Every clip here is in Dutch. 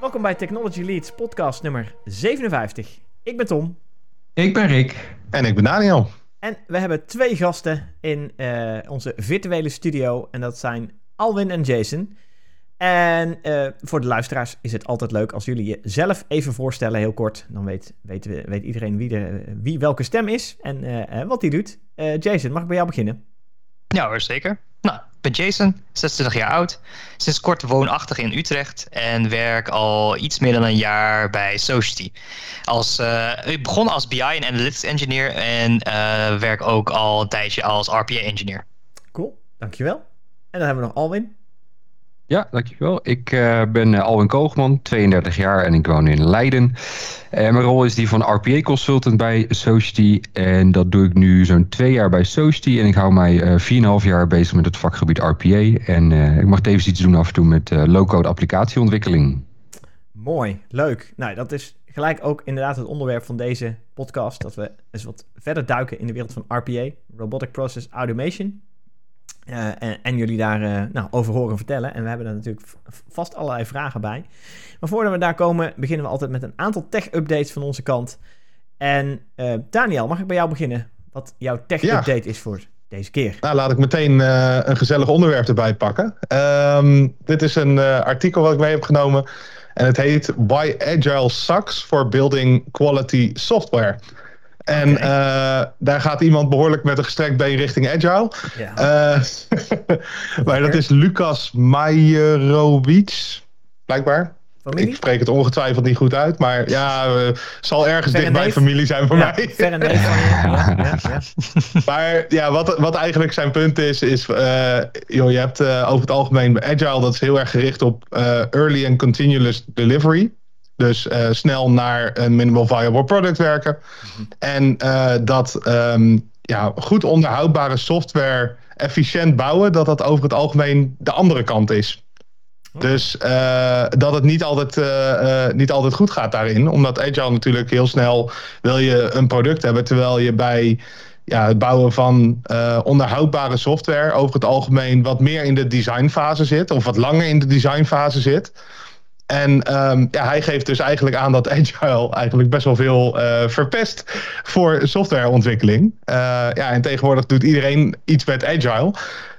Welkom bij Technology Leads podcast nummer 57. Ik ben Tom. Ik ben Rick. En ik ben Daniel. En we hebben twee gasten in uh, onze virtuele studio. En dat zijn Alwin en Jason. En uh, voor de luisteraars is het altijd leuk als jullie jezelf even voorstellen, heel kort. Dan weet, weet, weet iedereen wie, de, wie welke stem is en uh, wat die doet. Jason, mag ik bij jou beginnen? Ja hoor, zeker. Nou, ben Jason, 26 jaar oud. Sinds kort woonachtig in Utrecht en werk al iets meer dan een jaar bij Society. Als, uh, ik begon als BI en Analytics Engineer en uh, werk ook al een tijdje als RPA Engineer. Cool, dankjewel. En dan hebben we nog Alwin. Ja, dankjewel. Ik uh, ben uh, Alwin Koogman, 32 jaar en ik woon in Leiden. Uh, mijn rol is die van RPA Consultant bij Society. En dat doe ik nu zo'n twee jaar bij Society. En ik hou mij 4,5 jaar bezig met het vakgebied RPA. En ik mag tevens iets doen af en toe met low-code applicatieontwikkeling. Mooi, leuk. Nou, dat is gelijk ook inderdaad het onderwerp van deze podcast. Dat we eens wat verder duiken in de wereld van RPA, Robotic Process Automation. Uh, en, en, jullie daar uh, nou, over horen vertellen. En we hebben er natuurlijk vast allerlei vragen bij. Maar voordat we daar komen, beginnen we altijd met een aantal tech-updates van onze kant. En uh, Daniel, mag ik bij jou beginnen? Wat jouw tech-update ja. is voor deze keer? Nou, laat ik meteen een gezellig onderwerp erbij pakken. Um, dit is een artikel wat ik mee heb genomen. En het heet Why Agile Sucks for Building Quality Software. En okay. uh, daar gaat iemand behoorlijk met een gestrekt been richting Agile. Ja. Uh, maar dat is Lucas Majerovic, blijkbaar. Familie? Ik spreek het ongetwijfeld niet goed uit, maar ja, uh, zal ergens dicht bij familie zijn voor ja, mij. Ver en neef. Ja, ja, maar ja, wat, wat eigenlijk zijn punt is, is joh, je hebt over het algemeen Agile, dat is heel erg gericht op early and continuous delivery. Dus uh, snel naar een minimal viable product werken. Mm-hmm. En uh, dat um, ja, goed onderhoudbare software efficiënt bouwen, dat dat over het algemeen de andere kant is. Oh. Dus uh, dat het niet altijd, niet altijd goed gaat daarin. Omdat Agile natuurlijk heel snel wil je een product hebben. Terwijl je bij ja, het bouwen van onderhoudbare software over het algemeen wat meer in de designfase zit. Of wat langer in de designfase zit. En um, ja, hij geeft dus eigenlijk aan dat Agile eigenlijk best wel veel uh, verpest voor softwareontwikkeling. Uh, ja, en tegenwoordig doet iedereen iets met Agile.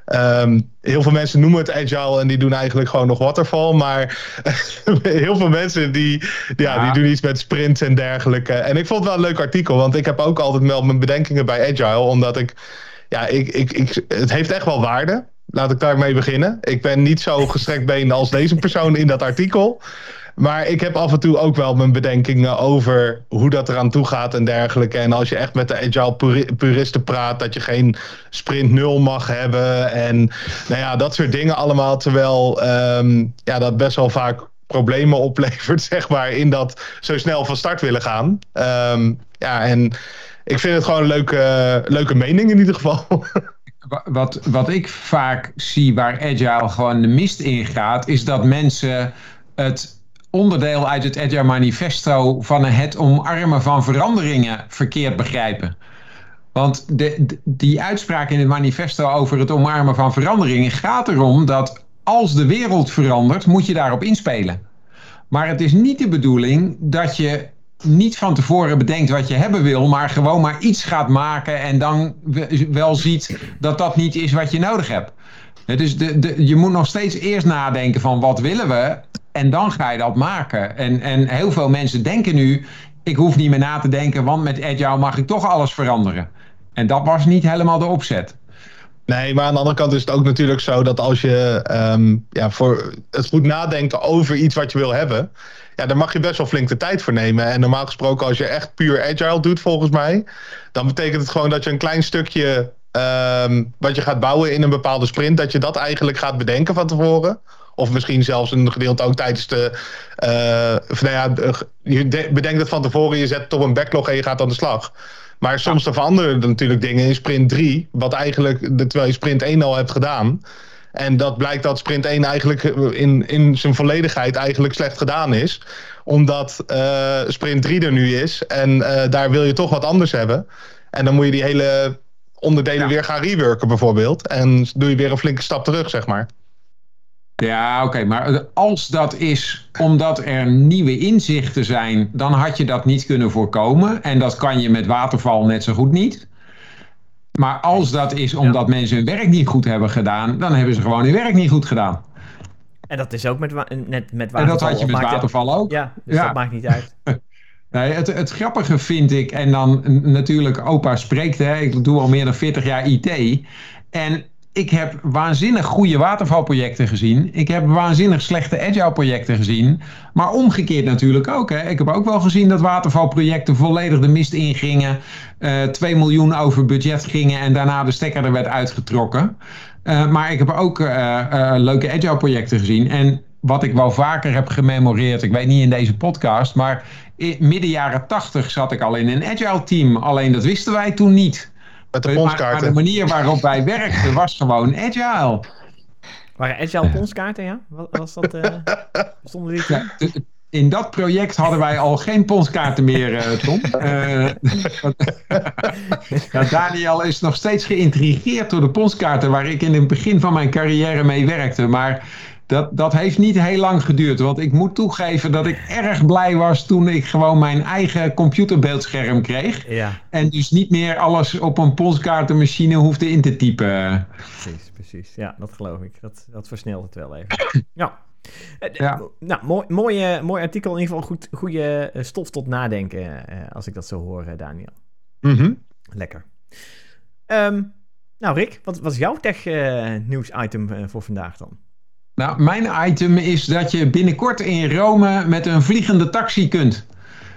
Um, heel veel mensen noemen het agile en die doen eigenlijk gewoon nog waterfall. Maar heel veel mensen die, ja, ja. die doen iets met sprints en dergelijke. En ik vond het wel een leuk artikel, want ik heb ook altijd wel mijn bedenkingen bij agile. Omdat ik, ja, ik, ik, ik, het heeft echt wel waarde. Laat ik daarmee beginnen. Ik ben niet zo gestrekt been als deze persoon in dat artikel. Maar ik heb af en toe ook wel mijn bedenkingen over hoe dat eraan toe gaat en dergelijke. En als je echt met de agile puristen praat, dat je geen sprint nul mag hebben. En nou ja, dat soort dingen allemaal. Terwijl um, ja, dat best wel vaak problemen oplevert, zeg maar, in dat zo snel van start willen gaan. Um, ja, en ik vind het gewoon een leuke, leuke mening in ieder geval. Wat, wat ik vaak zie waar Agile gewoon de mist in gaat, is dat mensen het onderdeel uit het Agile Manifesto van het omarmen van veranderingen verkeerd begrijpen. Want de, die uitspraak in het manifesto over het omarmen van veranderingen gaat erom dat als de wereld verandert, moet je daarop inspelen. Maar het is niet de bedoeling dat je niet van tevoren bedenkt wat je hebben wil, maar gewoon maar iets gaat maken en dan wel ziet dat dat niet is wat je nodig hebt. Dus de, de, je moet nog steeds eerst nadenken van wat willen we en dan ga je dat maken. En, en heel veel mensen denken nu, ik hoef niet meer na te denken, want met Agile mag ik toch alles veranderen. En dat was niet helemaal de opzet. Nee, maar aan de andere kant is het ook natuurlijk zo dat als je um, ja, voor het goed nadenken over iets wat je wil hebben, ja, daar mag je best wel flink de tijd voor nemen. En normaal gesproken, als je echt puur agile doet, volgens mij, dan betekent het gewoon dat je een klein stukje um, wat je gaat bouwen in een bepaalde sprint, dat je dat eigenlijk gaat bedenken van tevoren. Of misschien zelfs een gedeelte ook tijdens de. Uh, nou ja, je bedenkt het van tevoren, je zet het op een backlog en je gaat aan de slag. Maar soms ja. veranderen er natuurlijk dingen in sprint 3, wat eigenlijk, terwijl je sprint 1 al hebt gedaan. En dat blijkt dat sprint 1 eigenlijk in, in zijn volledigheid eigenlijk slecht gedaan is. Omdat uh, sprint 3 er nu is. En uh, daar wil je toch wat anders hebben. En dan moet je die hele onderdelen ja. weer gaan reworken bijvoorbeeld. En doe je weer een flinke stap terug, zeg maar. Ja, oké, maar als dat is omdat er nieuwe inzichten zijn, dan had je dat niet kunnen voorkomen. En dat kan je met waterval net zo goed niet. Maar als dat is omdat mensen hun werk niet goed hebben gedaan, dan hebben ze gewoon hun werk niet goed gedaan. En dat is ook met, wa- net met waterval. En dat had je met het- waterval ook. Ja, dus Ja. dat maakt niet uit. Nee, het, het grappige vind ik, en dan natuurlijk opa spreekt, hè, ik doe al meer dan 40 jaar IT. En ik heb waanzinnig goede watervalprojecten gezien. Ik heb waanzinnig slechte agile projecten gezien. Maar omgekeerd natuurlijk ook. Hè. Ik heb ook wel gezien dat watervalprojecten volledig de mist ingingen. eh 2 miljoen over budget gingen en daarna de stekker er werd uitgetrokken. Eh, maar ik heb ook eh, leuke agile projecten gezien. En wat ik wel vaker heb gememoreerd, ik weet niet in deze podcast, maar in midden jaren 80 zat ik al in een agile team. Alleen dat wisten wij toen niet. Met de Maar, maar de manier waarop wij werkten was gewoon agile. Waren agile ponskaarten, ja? Was, was dat... eh stonden die? Ja, in dat project hadden wij al geen ponskaarten meer, eh, Tom. Eh, ja, Daniel is nog steeds geïntrigeerd door de ponskaarten waar ik in het begin van mijn carrière mee werkte. Maar dat, dat heeft niet heel lang geduurd. Want ik moet toegeven dat ik erg blij was toen ik gewoon mijn eigen computerbeeldscherm kreeg. Ja, En dus niet meer alles op een ponskaartenmachine hoefde in te typen. precies, precies. Ja, dat geloof ik. Dat, dat versnelt het wel even. Ja. Eh, Ja. Nou, mooi, mooi, eh, mooi artikel. In ieder geval goed, goede eh, stof tot nadenken, als ik dat zo hoor, Daniel. Mhm. Lekker. Ehm, nou, Rick, wat was jouw tech-nieuws-item voor vandaag dan? Nou, mijn item is dat je binnenkort in Rome met een vliegende taxi kunt.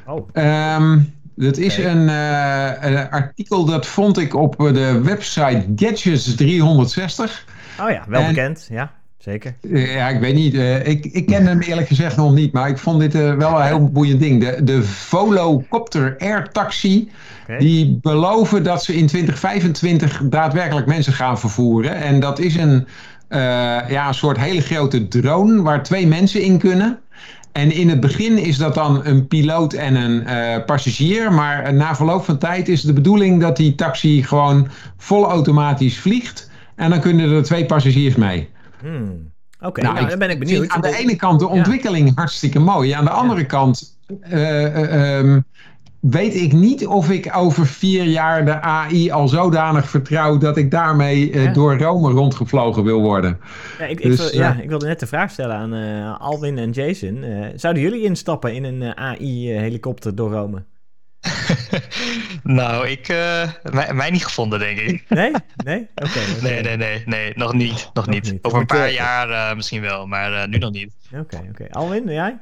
Oh, Ehm dat is een, eh, een artikel dat vond ik op de website Gadgets 360. oh ja, wel En- bekend. Ja, zeker. Eh, ja, ik weet niet. eh, ik, ik ken hem eerlijk gezegd nog niet, maar ik vond dit wel een heel boeiend ding. De, de Volocopter Air Taxi, die beloven dat ze in 2025 daadwerkelijk mensen gaan vervoeren. En dat is een, ja, een soort hele grote drone waar twee mensen in kunnen. En in het begin is dat dan een piloot en een eh, passagier. Maar na verloop van tijd is de bedoeling dat die taxi gewoon vol automatisch vliegt. En dan kunnen er twee passagiers mee. Hmm. Oké, Nou, nou, dan ben ik benieuwd. Aan de ene kant de ontwikkeling hartstikke mooi. Aan de andere kant eh, eh, ehm, weet ik niet of ik over vier jaar de AI al zodanig vertrouw dat ik daarmee eh, Ja. door Rome rondgevlogen wil worden. Ja, ik, ik, Dus, wil- eh, ja, ik wilde net de vraag stellen aan eh, Alwin en Jason. Eh, zouden jullie instappen in een AI-helikopter door Rome? nou, ik, eh, mij, mij niet gevonden, denk ik. Nee? Nee? Oké. Nee, nee, nee, nee, nog niet. Nog, Nog niet. niet. Over een paar jaar eh, misschien wel, maar eh, nu nog niet. Oké, oké. Alwin, jij?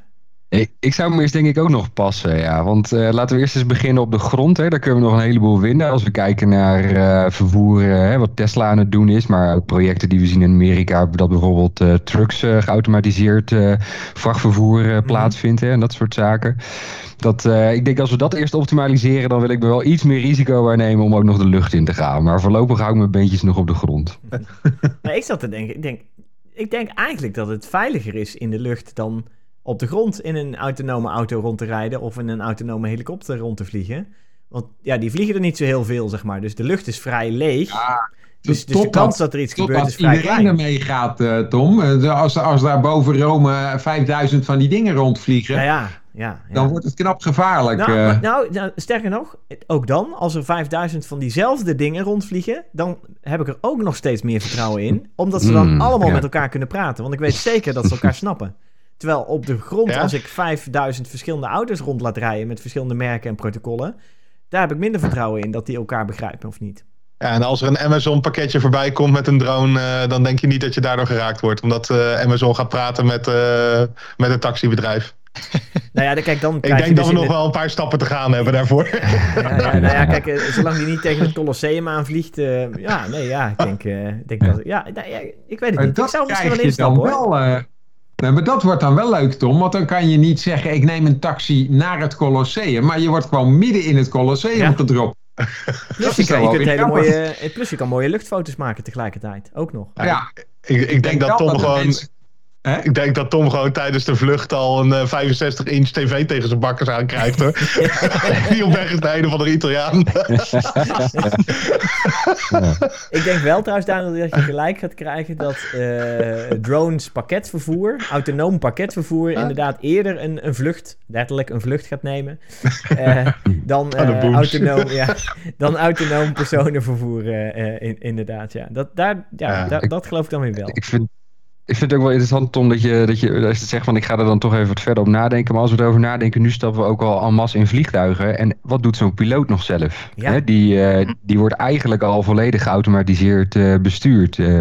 Ik, zou hem eerst denk ik ook nog passen, ja. Want eh, laten we eerst eens beginnen op de grond. Hè. Daar kunnen we nog een heleboel winnen. Als we kijken naar vervoer, eh, hè, wat Tesla aan het doen is. Maar ook projecten die we zien in Amerika. Dat bijvoorbeeld eh, trucks geautomatiseerd vrachtvervoer eh, plaatsvindt. Hè, en dat soort zaken. Dat, ik denk als we dat eerst optimaliseren, dan wil ik me wel iets meer risico waarnemen om ook nog de lucht in te gaan. Maar voorlopig hou ik mijn beentjes nog op de grond. Nou, ik zat te denken, ik denk, ik denk eigenlijk dat het veiliger is in de lucht dan op de grond in een autonome auto rond te rijden of in een autonome helikopter rond te vliegen. Want ja, die vliegen er niet zo heel veel, zeg maar. Dus de lucht is vrij leeg. dus, dus de kans dat er iets gebeurt is vrij iedereen klein. ermee gaat, eh, Tom. Eh, als, als daar boven Rome 5000 van die dingen rondvliegen, Ja, ja, ja. ja. dan wordt het knap gevaarlijk. Nou, eh. nou, nou, sterker nog, ook dan, als er 5000 van diezelfde dingen rondvliegen, dan heb ik er ook nog steeds meer vertrouwen in. Omdat ze dan Mm, allemaal ja. met elkaar kunnen praten. Want ik weet zeker dat ze elkaar snappen. Terwijl op de grond, Ja? als ik 5000 verschillende auto's rond laat rijden met verschillende merken en protocollen, daar heb ik minder vertrouwen in dat die elkaar begrijpen of niet. Ja, en als er een Amazon pakketje voorbij komt met een drone, eh, dan denk je niet dat je daardoor geraakt wordt. Omdat eh, Amazon gaat praten met, eh, met een taxibedrijf. Nou ja, dan- kijk, dan Ik krijg je denk dat dus we nog de- wel een paar stappen te gaan hebben daarvoor. Ja, ja, nou ja, kijk, zolang die niet tegen het Colosseum aanvliegt, eh, ja, nee, ja, ik denk, eh, ik denk dat, ja, nou ja, ik weet het niet. Ik dat zou misschien krijg wel dan instappen, hoor. wel. Nee, maar dat wordt dan wel leuk, Tom. Want dan kan je niet zeggen: ik neem een taxi naar het Colosseum. Maar je wordt gewoon midden in het Colosseum Ja. gedropt. Plus je, kan, je kunt hele mooie, plus je kan mooie luchtfoto's maken tegelijkertijd, ook nog. Ja, Ja, ik, ik denk dat Tom gewoon. mensen- Ik denk dat Tom gewoon tijdens de vlucht al een 65-inch tv tegen zijn bakkers aankrijgt. Hoor. Die op weg is naar een van de Italiaan. Ik denk wel trouwens, Daniel, dat je gelijk gaat krijgen dat uh, drones pakketvervoer, autonoom pakketvervoer, inderdaad eerder een, een vlucht, letterlijk een vlucht gaat nemen. Uh, dan, uh, autonoom, ja, dan autonoom personenvervoer, in, inderdaad. Ja. Dat, daar, ja, dat geloof ik dan weer wel. Ik vind ik vind het ook wel interessant, Tom, dat je, dat je, dat je zegt van ik ga er dan toch even wat verder op nadenken. Maar als we erover nadenken, nu stappen we ook al en masse in vliegtuigen. En wat doet zo'n piloot nog zelf? Ja. die, uh, die wordt eigenlijk al volledig geautomatiseerd uh, bestuurd. Uh,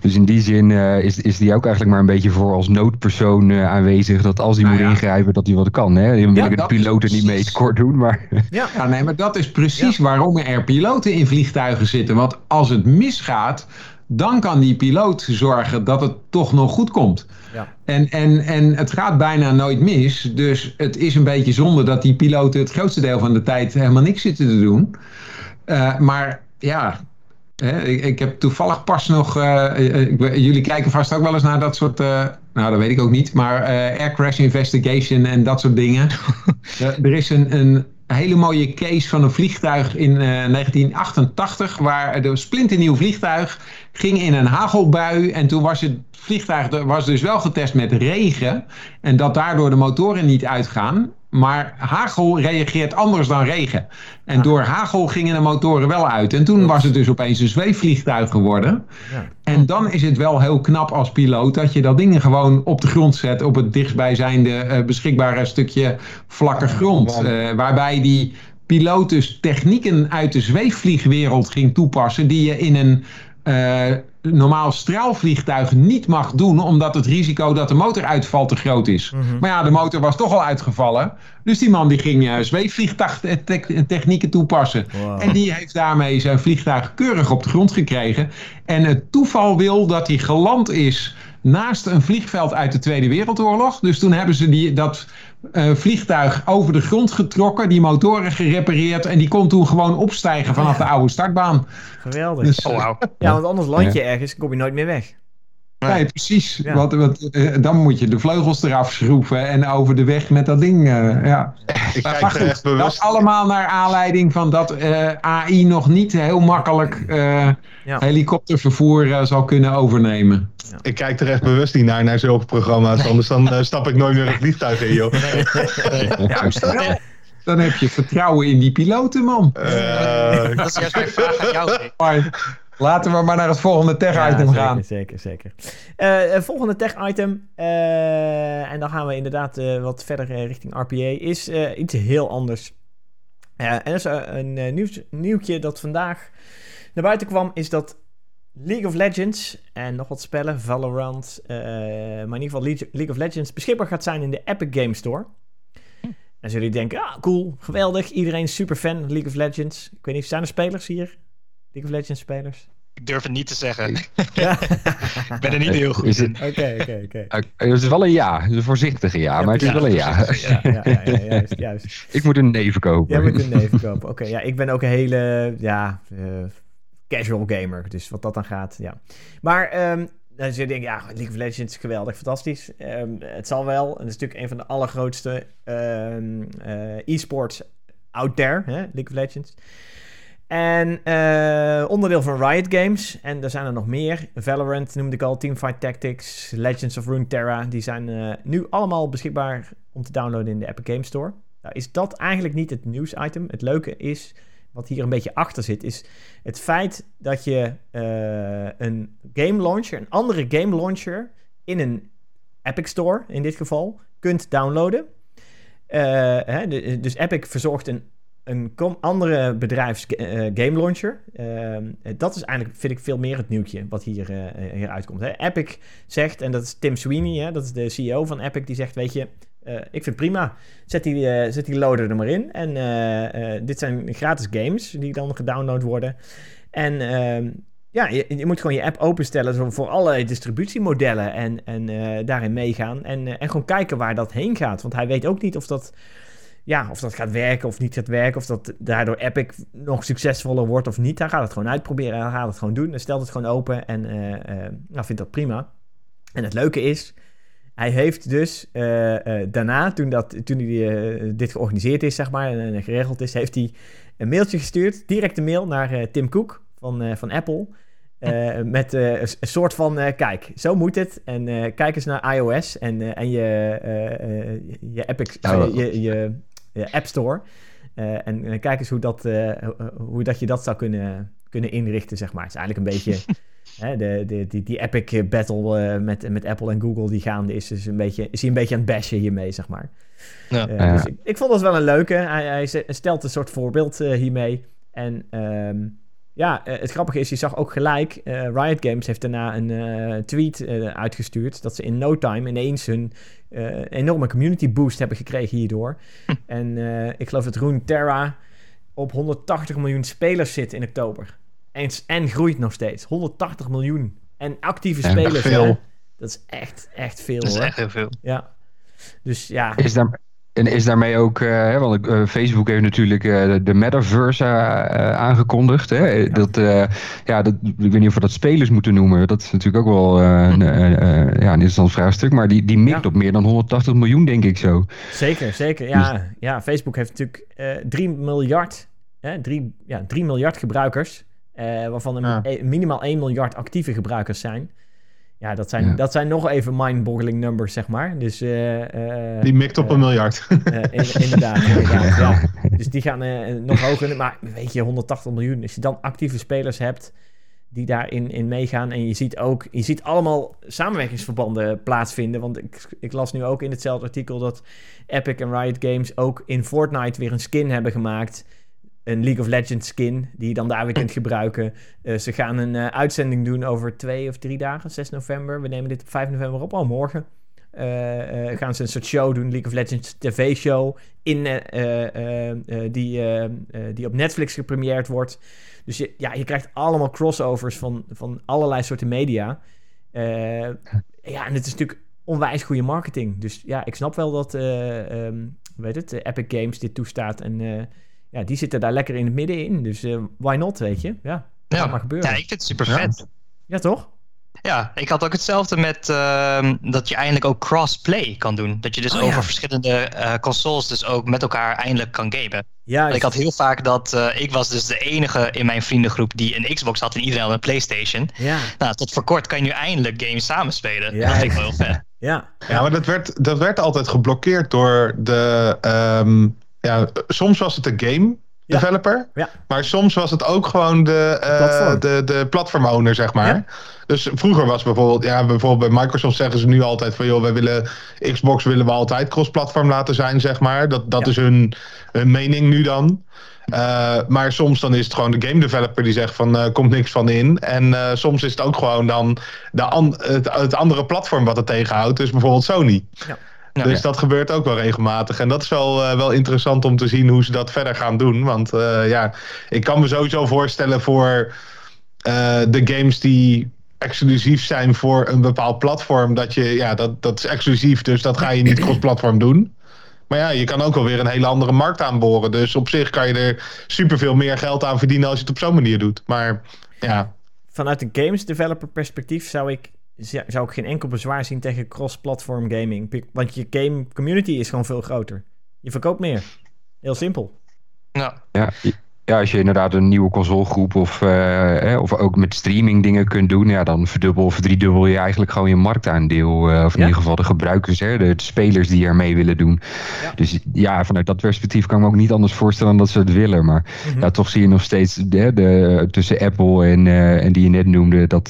dus in die zin is, is die ook eigenlijk maar een beetje voor als noodpersoon aanwezig. Dat als hij nou moet ja. ingrijpen, dat hij wat kan. Hè? Dan wil ik de piloten niet mee tekort doen. Maar... Ja. ja, nee, maar dat is precies waarom er piloten in vliegtuigen zitten. Want als het misgaat dan kan die piloot zorgen dat het toch nog goed komt. Ja. En, en, en het gaat bijna nooit mis. Dus het is een beetje zonde dat die piloten het grootste deel van de tijd helemaal niks zitten te doen. Uh, maar ja, hè, ik, ik, heb toevallig pas nog. Uh, ik, jullie kijken vast ook wel eens naar dat soort. Uh, nou, dat weet ik ook niet. Maar air crash investigation en dat soort dingen. er is een, een een hele mooie case van een vliegtuig in uh, 1988, waar de splinternieuw vliegtuig ging in een hagelbui en toen was het vliegtuig was dus wel getest met regen en dat daardoor de motoren niet uitgaan. Maar hagel reageert anders dan regen. En door hagel gingen de motoren wel uit. En toen was het dus opeens een zweefvliegtuig geworden. Ja. En dan is het wel heel knap als piloot dat je dat ding gewoon op de grond zet. Op het dichtstbijzijnde uh, beschikbare stukje vlakke grond. Uh, waarbij die piloot dus technieken uit de zweefvliegwereld ging toepassen. Die je in een uh, normaal straalvliegtuig niet mag doen, omdat het risico dat de motor uitvalt te groot is. Mhm. Maar ja, de motor was toch al uitgevallen. Dus die man die ging uh, zweefvliegtuigtechnieken toepassen. En die heeft daarmee zijn vliegtuig keurig op de grond gekregen. En het toeval wil dat hij geland is naast een vliegveld uit de Tweede Wereldoorlog. Dus toen hebben ze die, dat uh, vliegtuig over de grond getrokken, die motoren gerepareerd en die kon toen gewoon opstijgen vanaf de oude startbaan. Geweldig. Dus, oh, wow. Ja, want anders land je ergens, kom je nooit meer weg. Nee, precies. Ja. Want, want uh, dan moet je de vleugels eraf schroeven en over de weg met dat ding. Uh, ja. Ik kijk maar goed, dat allemaal naar aanleiding van dat uh, AI nog niet heel makkelijk ja. helikoptervervoer zal kunnen overnemen. Ja. Ik kijk er echt bewust niet naar, naar zulke programma's. Anders dan stap ik nooit meer het vliegtuig in, joh. Juist. Dan heb je vertrouwen in die piloten, man. dat is juist mijn vraag aan jou. Laten we maar naar het volgende tech-item ja, gaan. Zeker, zeker. Uh, volgende tech-item, uh, en dan gaan we inderdaad uh, wat verder richting RPA, is iets heel anders. en dat is een nieuws, nieuwtje dat vandaag naar buiten kwam, is dat League of Legends en nog wat spellen, Valorant, maar in ieder geval League of Legends, beschikbaar gaat zijn in de Epic Game Store. En zullen jullie denken, ah, cool, geweldig, iedereen super fan van League of Legends. Ik weet niet, zijn er spelers hier? League of Legends spelers? Ik durf het niet te zeggen. Ja. ik ben er niet heel goed in. Oké, oké, oké. Het is wel een ja. Het is een voorzichtige ja, maar het is wel een ja. Ja, ja, ja, juist, juist. Ik moet een neven kopen. Jij moet een neven kopen. Oké, ja, ik ben ook een hele ja, uh, casual gamer. Dus wat dat dan gaat, ja. Maar um, dan zul je denken, ja, League of Legends is geweldig, fantastisch. Um, het zal wel. En het is natuurlijk een van de allergrootste um, uh, e-sports out there, hè? League of Legends. En uh, onderdeel van Riot Games. En er zijn er nog meer. Valorant noemde ik al, Teamfight Tactics, Legends of Runeterra. Die zijn uh, nu allemaal beschikbaar om te downloaden in de Epic Games Store. Nou is dat eigenlijk niet het nieuwsitem. Het leuke is, wat hier een beetje achter zit, is het feit dat je uh, een game launcher, een andere game launcher, in een Epic Store in dit geval, kunt downloaden. Hè, dus Epic verzorgt een een andere bedrijfs uh, game launcher. Uh, dat is eigenlijk, vind ik, veel meer het nieuwtje wat hier, uh, hier uitkomt. Hè. Epic zegt, en dat is Tim Sweeney, hè, dat is de CEO van Epic, die zegt, weet je, ik vind prima. Zet die, zet die loader er maar in. En dit zijn gratis games die dan gedownload worden. En ehm, ja, je, je, moet gewoon je app openstellen voor alle distributiemodellen en, en daarin meegaan. En, en gewoon kijken waar dat heen gaat. Want hij weet ook niet of dat ja, of dat gaat werken of niet gaat werken. Of dat daardoor Epic nog succesvoller wordt of niet. Hij gaat het gewoon uitproberen. Hij gaat het gewoon doen. Hij stelt het gewoon open en uh, uh, nou, vindt dat prima. En het leuke is, hij heeft dus eh, eh, daarna, toen, dat, toen hij, dit georganiseerd is, zeg maar, en geregeld is, heeft hij een mailtje gestuurd, direct een mail naar Tim Cook van, van Apple. met een soort van, kijk, zo moet het. En kijk eens naar iOS en, en je, je, Epic, Oh. je, je App Store. en kijk eens hoe, dat, hoe dat je dat zou kunnen, kunnen inrichten, zeg maar. Het is eigenlijk een beetje... Hè, de, de, die, die epic battle uh, met, met Apple en Google die gaande is, dus een beetje, is hij een beetje aan het bashen hiermee, zeg maar. Ja. Uh, Ja. dus ik, ik vond dat wel een leuke. Hij, hij stelt een soort voorbeeld uh, hiermee. En um, ja, eh, het grappige is, je zag ook gelijk, Riot Games heeft daarna een tweet uitgestuurd dat ze in no time ineens hun enorme community boost hebben gekregen hierdoor. Hm. En ik geloof dat Runeterra op 180 miljoen spelers zit in oktober. En, en groeit nog steeds. 180 miljoen. En actieve Ja, spelers. veel. Hè? Dat is echt, echt veel. Dat is hoor. echt heel veel. Ja. Dus ja. Is daar, en is daarmee ook, eh, hè, want eh, Facebook heeft natuurlijk eh, de- metaverse aangekondigd. Hè? Dat, eh, ja, dat, ik weet niet of we dat spelers moeten noemen. Dat is natuurlijk ook wel eh, een, ja, een interessant vraagstuk. Maar die, die mikt Ja. op meer dan 180 miljoen, denk ik zo. Zeker, zeker. Ja, ja Facebook heeft natuurlijk eh 3 miljard, hè, 3, ja, 3 miljard gebruikers. eh, waarvan er Ja. eh, minimaal 1 miljard actieve gebruikers zijn. Ja, dat zijn, Ja. dat zijn nog even mind-boggling numbers, zeg maar. Dus, eh, eh, Die mikt op eh, een miljard. in- inderdaad, inderdaad. Ja. Dus die gaan nog hoger. Maar weet je, 180 miljoen. Als je dan actieve spelers hebt die daarin in meegaan. En je ziet ook, je ziet allemaal samenwerkingsverbanden plaatsvinden. Want ik, ik las nu ook in hetzelfde artikel dat Epic en Riot Games ook in Fortnite weer een skin hebben gemaakt. Een League of Legends skin, die je dan daar weer kunt gebruiken. Eh, ze gaan een eh, uitzending doen over twee of drie dagen, 6 november. We nemen dit op 5 november op, al morgen. Eh, gaan ze een soort show doen, League of Legends TV-show, in, die, die op Netflix gepremierd wordt. Dus je, ja, je krijgt allemaal crossovers van, van allerlei soorten media. Ja, en het is natuurlijk onwijs goede marketing. Dus ja, ik snap wel dat, eh, ehm, weet het, Epic Games dit toestaat. En ja, die zitten daar lekker in het midden in. Dus eh, why not, weet je? Ja, Ja. kan maar gebeuren. Ja, Ja, ik vind het super vet. toch? Ja, ik had ook hetzelfde met ehm, dat je eindelijk ook crossplay kan doen. Dat je dus Oh, over ja. verschillende eh, consoles dus ook met elkaar eindelijk kan gamen. Ja, ik had heel vaak dat eh, ik was dus de enige in mijn vriendengroep die een Xbox had en iedereen had een Playstation. ja, Nou, tot voor kort kan je nu eindelijk games samenspelen. Ja. Dat vind ik wel heel vet. ja, Ja, maar dat werd, dat werd altijd geblokkeerd door de. ehm, ja, soms was het de game developer. Ja. Maar soms was het ook gewoon de, eh, Platform. de, de platform owner, zeg maar. Ja. Dus vroeger was bijvoorbeeld, ja, bijvoorbeeld bij Microsoft zeggen ze nu altijd van joh, wij willen Xbox willen we altijd cross-platform laten zijn, zeg maar. Dat, dat is hun, hun mening nu dan. Eh, maar soms dan is het gewoon de game developer die zegt van eh komt niks van in. En soms is het ook gewoon dan de an- het, het andere platform wat het tegenhoudt. Dus bijvoorbeeld Sony. Ja. Dus dat gebeurt ook wel regelmatig. En dat is wel, eh, wel interessant om te zien hoe ze dat verder gaan doen. Want eh, ja, ik kan me sowieso voorstellen voor eh, de games die exclusief zijn voor een bepaald platform. Dat je, ja, dat, dat is exclusief, dus dat ga je niet cross-platform doen. Maar ja, je kan ook wel weer een hele andere markt aanboren. Dus op zich kan je er superveel meer geld aan verdienen als je het op zo'n manier doet. Maar ja, Vanuit een games developer perspectief zou ik, zou ik geen enkel bezwaar zien tegen cross-platform gaming. Want je game community is gewoon veel groter. Je verkoopt meer. Heel simpel. Ja. Ja, ja, als je inderdaad een nieuwe consolegroep of, eh, eh, of ook met streaming dingen kunt doen, ja, dan verdubbel of driedubbel je eigenlijk gewoon je marktaandeel. eh, of in Ja. ieder geval de gebruikers, hè, de, de spelers die er mee willen doen. Ja. Dus ja, vanuit dat perspectief kan ik me ook niet anders voorstellen dan dat ze het willen. Maar Mhm. ja, toch zie je nog steeds de, de, tussen Apple en, eh, en die je net noemde, dat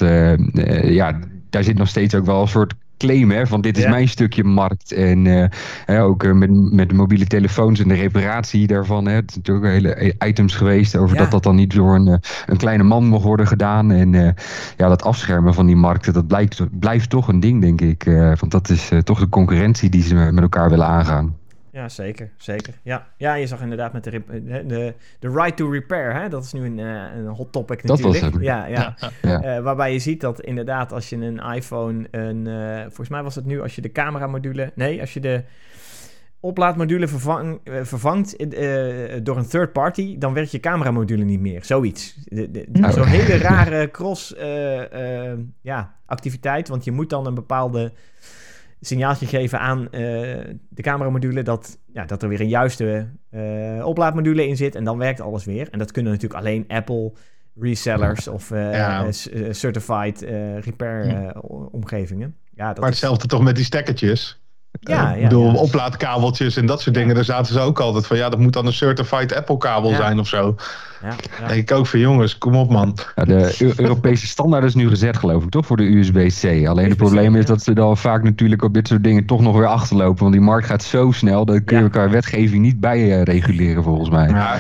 ja, daar zit nog steeds ook wel een soort claim hè, van dit is Ja. mijn stukje markt. En eh, hè, ook eh, met, met de mobiele telefoons en de reparatie daarvan. Hè, het zijn natuurlijk ook hele items geweest over Ja. dat dat dan niet door een, eh, een kleine man mocht worden gedaan. En eh, ja, dat afschermen van die markten, dat blijkt, blijft toch een ding, denk ik. eh, want dat is eh, toch de concurrentie die ze met elkaar willen aangaan. Ja, zeker. zeker. Ja. ja, je zag inderdaad met de, rep- de, de, right to repair. Hè? Dat is nu een, eh, een hot topic Dat was natuurlijk. Ja, ja. Eh, waarbij je ziet dat inderdaad als je een iPhone, een, eh, volgens mij was het nu als je de cameramodule, nee, als je de oplaadmodule vervang, eh, vervangt eh, door een third party, dan werkt je cameramodule niet meer. Zoiets. Oh. Zo'n hele rare cross eh, eh, ja, activiteit, want je moet dan een bepaalde signaaltje geven aan uh, de cameramodule dat, ja, dat er weer een juiste uh, oplaadmodule in zit. En dan werkt alles weer. En dat kunnen natuurlijk alleen Apple resellers of uh, ja. certified repair omgevingen. Ja, dat maar hetzelfde toch met die stekkertjes? Ja, ja, bedoel, oplaadkabeltjes en dat soort dingen. Daar zaten ze ook altijd van. Ja, dat moet dan een certified Apple kabel zijn of zo. Ja, ja. Denk ik ook van jongens, kom op man. Ja, de Europese standaard is nu gezet geloof ik toch voor de USB-C. Alleen het probleem is dat ze dan vaak natuurlijk op dit soort dingen toch nog weer achterlopen. Want die markt gaat zo snel, dat kun je elkaar wetgeving niet bij reguleren volgens mij.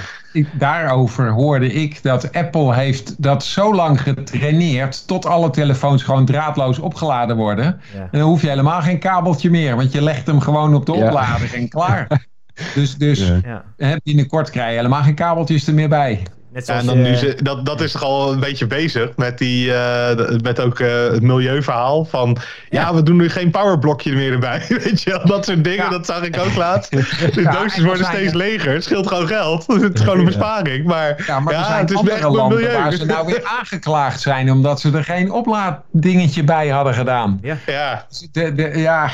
Daarover hoorde ik dat Apple heeft dat zo lang getraineerd tot alle telefoons gewoon draadloos opgeladen worden. En dan hoef je helemaal geen kabeltje meer, want je legt hem gewoon op de oplader en klaar. Dus, dus ja. binnenkort krijg je helemaal geen kabeltjes er meer bij. Net zoals, en dan nu ze, dat, dat is toch al een beetje bezig met, die, uh, met ook uh, het milieuverhaal. Van ja. we doen nu geen powerblokje meer erbij. Weet je wel, dat soort dingen, ja. dat zag ik ook laatst. De doosjes worden steeds leger. Het scheelt gewoon geld. het is gewoon een besparing. Maar ja, maar er zijn het is andere landen milieu. waar ze nou weer aangeklaagd zijn omdat ze er geen oplaaddingetje bij hadden gedaan. Ja, ja. De, de, ja.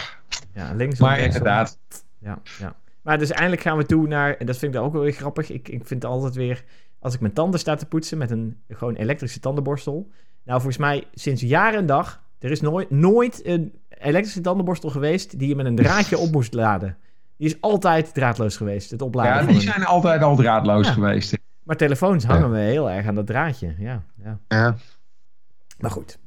ja links maar inderdaad. Ja, ja. Maar dus eindelijk gaan we toe naar, en dat vind ik ook wel weer grappig. Ik, ik vind het altijd weer als ik mijn tanden sta te poetsen met een gewoon elektrische tandenborstel. Nou, volgens mij sinds jaren en dag, er is nooit, nooit een elektrische tandenborstel geweest die je met een draadje op moest laden. Die is altijd draadloos geweest, het opladen. Ja, die zijn altijd al draadloos geweest. Maar telefoons hangen we heel erg aan dat draadje. Ja, ja. ja. Maar goed.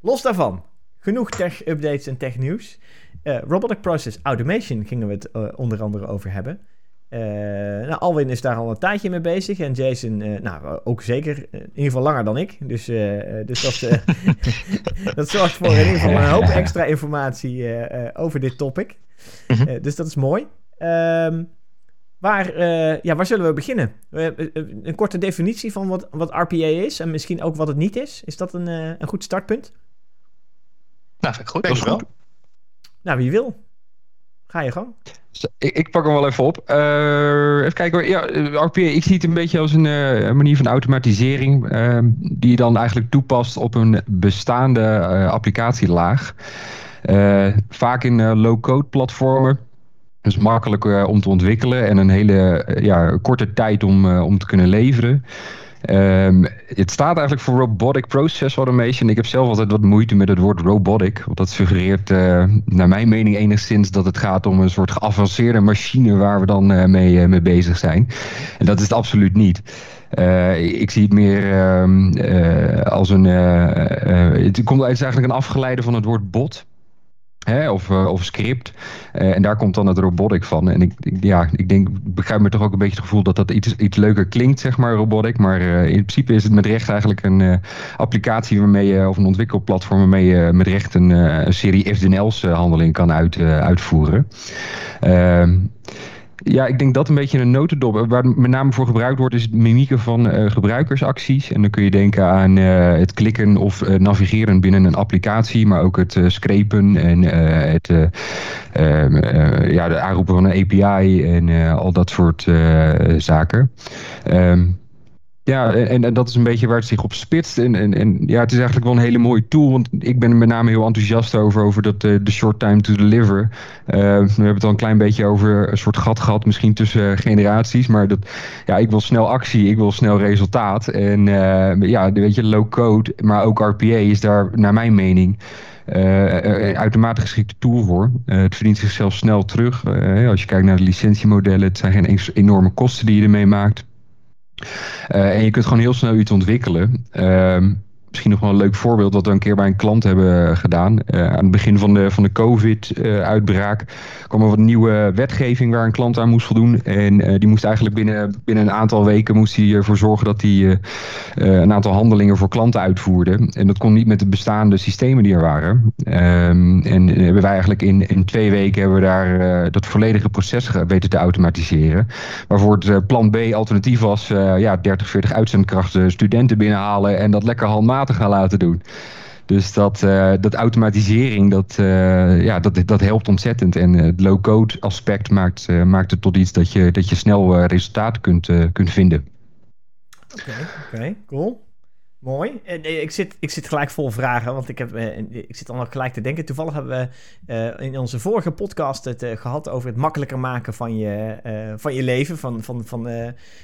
Los daarvan. Genoeg tech-updates en tech-nieuws. Uh, robotic Process Automation gingen we het uh, onder andere over hebben. Uh, nou, Alwin is daar al een tijdje mee bezig. En Jason, uh, nou, ook zeker. in ieder geval langer dan ik. Dus, uh, dus dat, dat zorgt voor in ieder geval een hoop extra informatie over dit topic. Mhm. dus dat is mooi. Um, waar, ja, waar zullen we beginnen? een korte definitie van wat, wat RPA is. En misschien ook wat het niet is. Is dat een, een goed startpunt? Nou, vind ik goed. Denk wel. Nou, wie wil? Ga je gang. Ik, ik, pak hem wel even op. Uh, even kijken. Ja, RPA, ik zie het een beetje als een uh, manier van automatisering. Uh, die je dan eigenlijk toepast op een bestaande applicatielaag. vaak in low-code platformen. Dus makkelijk om te ontwikkelen en een hele ja, korte tijd om, om te kunnen leveren. Um, het staat eigenlijk voor Robotic Process Automation. Ik heb zelf altijd wat moeite met het woord robotic. Want dat suggereert, uh, naar mijn mening, enigszins dat het gaat om een soort geavanceerde machine waar we dan uh, mee, uh, mee bezig zijn. En dat is het absoluut niet. ik zie het meer uh, als een. het, komt, het is eigenlijk een afgeleide van het woord bot. Hè, of, uh, of script. Uh, en daar komt dan het robotic van. En ik, ja, ik denk, begrijp me toch ook een beetje het gevoel dat dat iets, iets leuker klinkt, zeg maar, robotic. Maar uh, in principe is het met recht eigenlijk een applicatie waarmee je, of een ontwikkelplatform waarmee je met recht een, een serie FDNL's handeling kan uit, uitvoeren. Ja, ik denk dat een beetje een notendop. Waar met name voor gebruikt wordt, is het mimieken van uh, gebruikersacties. En dan kun je denken aan uh, het klikken of uh, navigeren binnen een applicatie, maar ook het scrapen en het ehm, ja, de aanroepen van een API en al dat soort zaken. Um, ja, en, en dat is een beetje waar het zich op spitst. En, en, ja, het is eigenlijk wel een hele mooie tool. Want ik ben er met name heel enthousiast over, over dat, uh, de short time to deliver. Uh, we hebben het al een klein beetje over een soort gat gehad, misschien tussen uh, generaties. Maar dat, ja, ik wil snel actie, ik wil snel resultaat. En ja, weet je, low code, maar ook RPA is daar, naar mijn mening, uh, uitermate geschikte tool voor. Uh, het verdient zichzelf snel terug. als je kijkt naar de licentiemodellen, het zijn geen enorme kosten die je ermee maakt. Uh, en je kunt gewoon heel snel iets ontwikkelen. Uh, misschien nog wel een leuk voorbeeld wat we een keer bij een klant hebben gedaan. Uh, aan het begin van de, van de COVID-uitbraak kwam er wat nieuwe wetgeving waar een klant aan moest voldoen. En uh, die moest eigenlijk binnen, binnen een aantal weken moest hij ervoor zorgen dat hij een aantal handelingen voor klanten uitvoerde. En dat kon niet met de bestaande systemen die er waren. Um, en hebben wij eigenlijk in, in twee weken hebben we daar dat volledige proces weten te automatiseren. Waarvoor het plan B alternatief was ja, 30, 40 uitzendkrachten studenten binnenhalen en dat lekker handmatig te gaan laten doen. Dus dat, uh, dat automatisering, dat, uh, ja, dat, dat helpt ontzettend. En het low-code aspect maakt, maakt het tot iets dat je, dat je snel resultaten kunt, kunt vinden. Oké, cool. Mooi. Eh, ik zit, ik zit gelijk vol vragen, want ik, heb, eh, ik zit al gelijk te denken. Toevallig hebben we eh, in onze vorige podcast het gehad over het makkelijker maken van je, van je leven. Van, van, van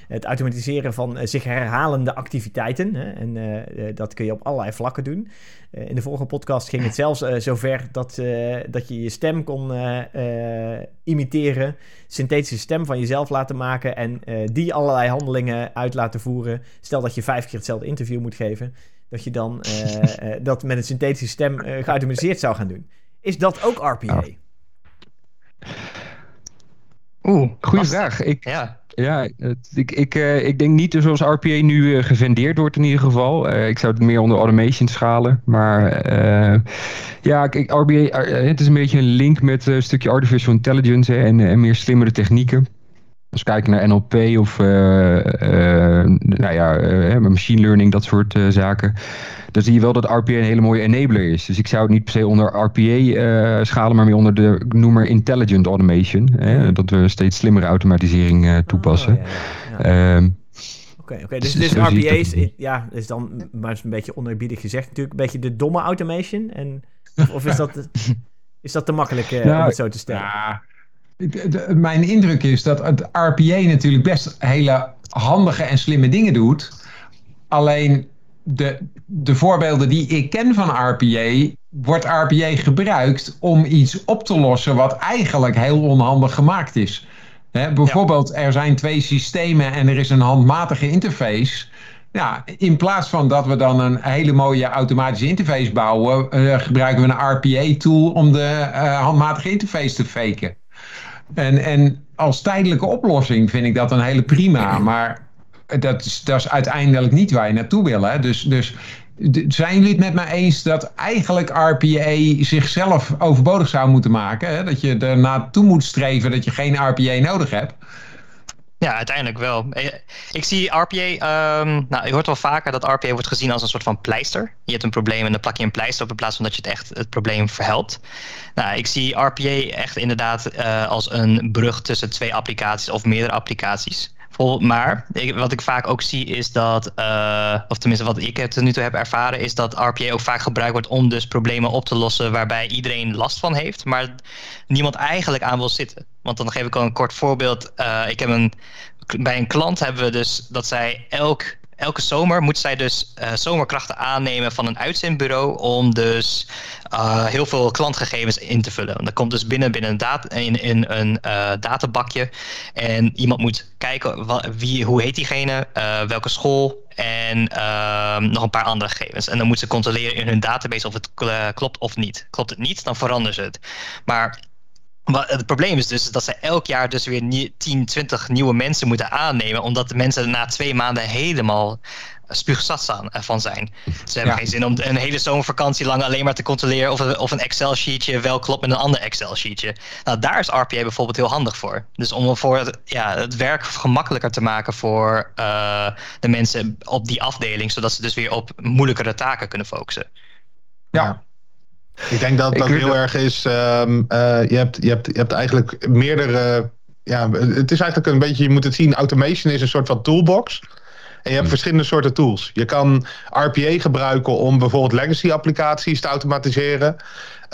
het automatiseren van zich herhalende activiteiten. En dat kun je op allerlei vlakken doen. in de vorige podcast ging het zelfs zover dat, dat je je stem kon imiteren. Synthetische stem van jezelf laten maken en die allerlei handelingen uit laten voeren. Stel dat je vijf keer hetzelfde interview moet geven dat je dan uh, dat met een synthetische stem uh, geautomatiseerd zou gaan doen. Is dat ook RPA? Oeh, goede vraag. Ik, ja. Ja, ik, ik, uh, ik denk niet zoals RPA nu gevendeerd wordt in ieder geval. ik zou het meer onder automation schalen. Maar ja, kijk, RPA, het is een beetje een link met een stukje artificial intelligence en, en meer slimmere technieken. Als we kijken naar NLP of uh, nou ja, uh, machine learning, dat soort zaken. Dan zie je wel dat RPA een hele mooie enabler is. Dus ik zou het niet per se onder RPA schalen, maar meer onder de noemer intelligent automation. Hè? Dat we steeds slimmere automatisering toepassen. Oh, ehm, Oké, oké. dus, dus RPA is, ja, is dan, maar is een beetje onerbiedig gezegd, natuurlijk een beetje de domme automation. En, of, is, dat, is dat te makkelijk om het zo te stellen? Ja mijn indruk is dat het RPA natuurlijk best hele handige en slimme dingen doet. Alleen de, de voorbeelden die ik ken van RPA, wordt RPA gebruikt om iets op te lossen wat eigenlijk heel onhandig gemaakt is. bijvoorbeeld, er zijn twee systemen en er is een handmatige interface. Ja, in plaats van dat we dan een hele mooie automatische interface bouwen, uh, gebruiken we een RPA-tool om de uh, handmatige interface te faken. En, en als tijdelijke oplossing vind ik dat een hele prima. Maar dat is, dat is uiteindelijk niet waar je naartoe wil. Hè? Dus, dus zijn jullie het met mij eens dat eigenlijk RPA zichzelf overbodig zou moeten maken? Hè? Dat je er naartoe moet streven dat je geen RPA nodig hebt? Ja, uiteindelijk wel. Eh, ik zie RPA, um, nou, je hoort wel vaker dat RPA wordt gezien als een soort van pleister. Je hebt een probleem en dan plak je een pleister op in plaats van dat je het echt het probleem verhelpt. Nou, ik zie RPA echt inderdaad uh, als een brug tussen twee applicaties of meerdere applicaties. Maar wat ik vaak ook zie is dat, uh, of tenminste wat ik tot nu toe heb ervaren, is dat RPA ook vaak gebruikt wordt om dus problemen op te lossen waarbij iedereen last van heeft, maar niemand eigenlijk aan wil zitten. Want dan geef ik al een kort voorbeeld. Uh, ik heb een, bij een klant hebben we dus dat zij elk elke zomer moet zij dus uh, zomerkrachten aannemen van een uitzendbureau om dus uh, heel veel klantgegevens in te vullen. Dat komt dus binnen, binnen een, data, in, in een uh, databakje. En iemand moet kijken wie, hoe heet diegene, welke school en ehm, nog een paar andere gegevens. En dan moeten ze controleren in hun database of het klopt of niet. Klopt het niet, dan veranderen ze het. Maar het probleem is dus dat ze elk jaar dus weer 10, 20 nieuwe mensen moeten aannemen. Omdat de mensen na twee maanden helemaal spuugzat van zijn. Ze hebben geen zin om een hele zomervakantie lang alleen maar te controleren of, of een Excel-sheetje wel klopt met een ander Excel-sheetje. Nou, daar is RPA bijvoorbeeld heel handig voor. Dus om voor het, ja, het werk gemakkelijker te maken voor uh, de mensen op die afdeling, zodat ze dus weer op moeilijkere taken kunnen focussen. Ja, ik denk dat dat heel erg is. Um, uh, je, hebt, je, hebt, je hebt eigenlijk meerdere. Ja, het is eigenlijk een beetje. Je moet het zien. Automation is een soort van toolbox. En je hebt hmm. verschillende soorten tools. Je kan RPA gebruiken om bijvoorbeeld legacy applicaties te automatiseren.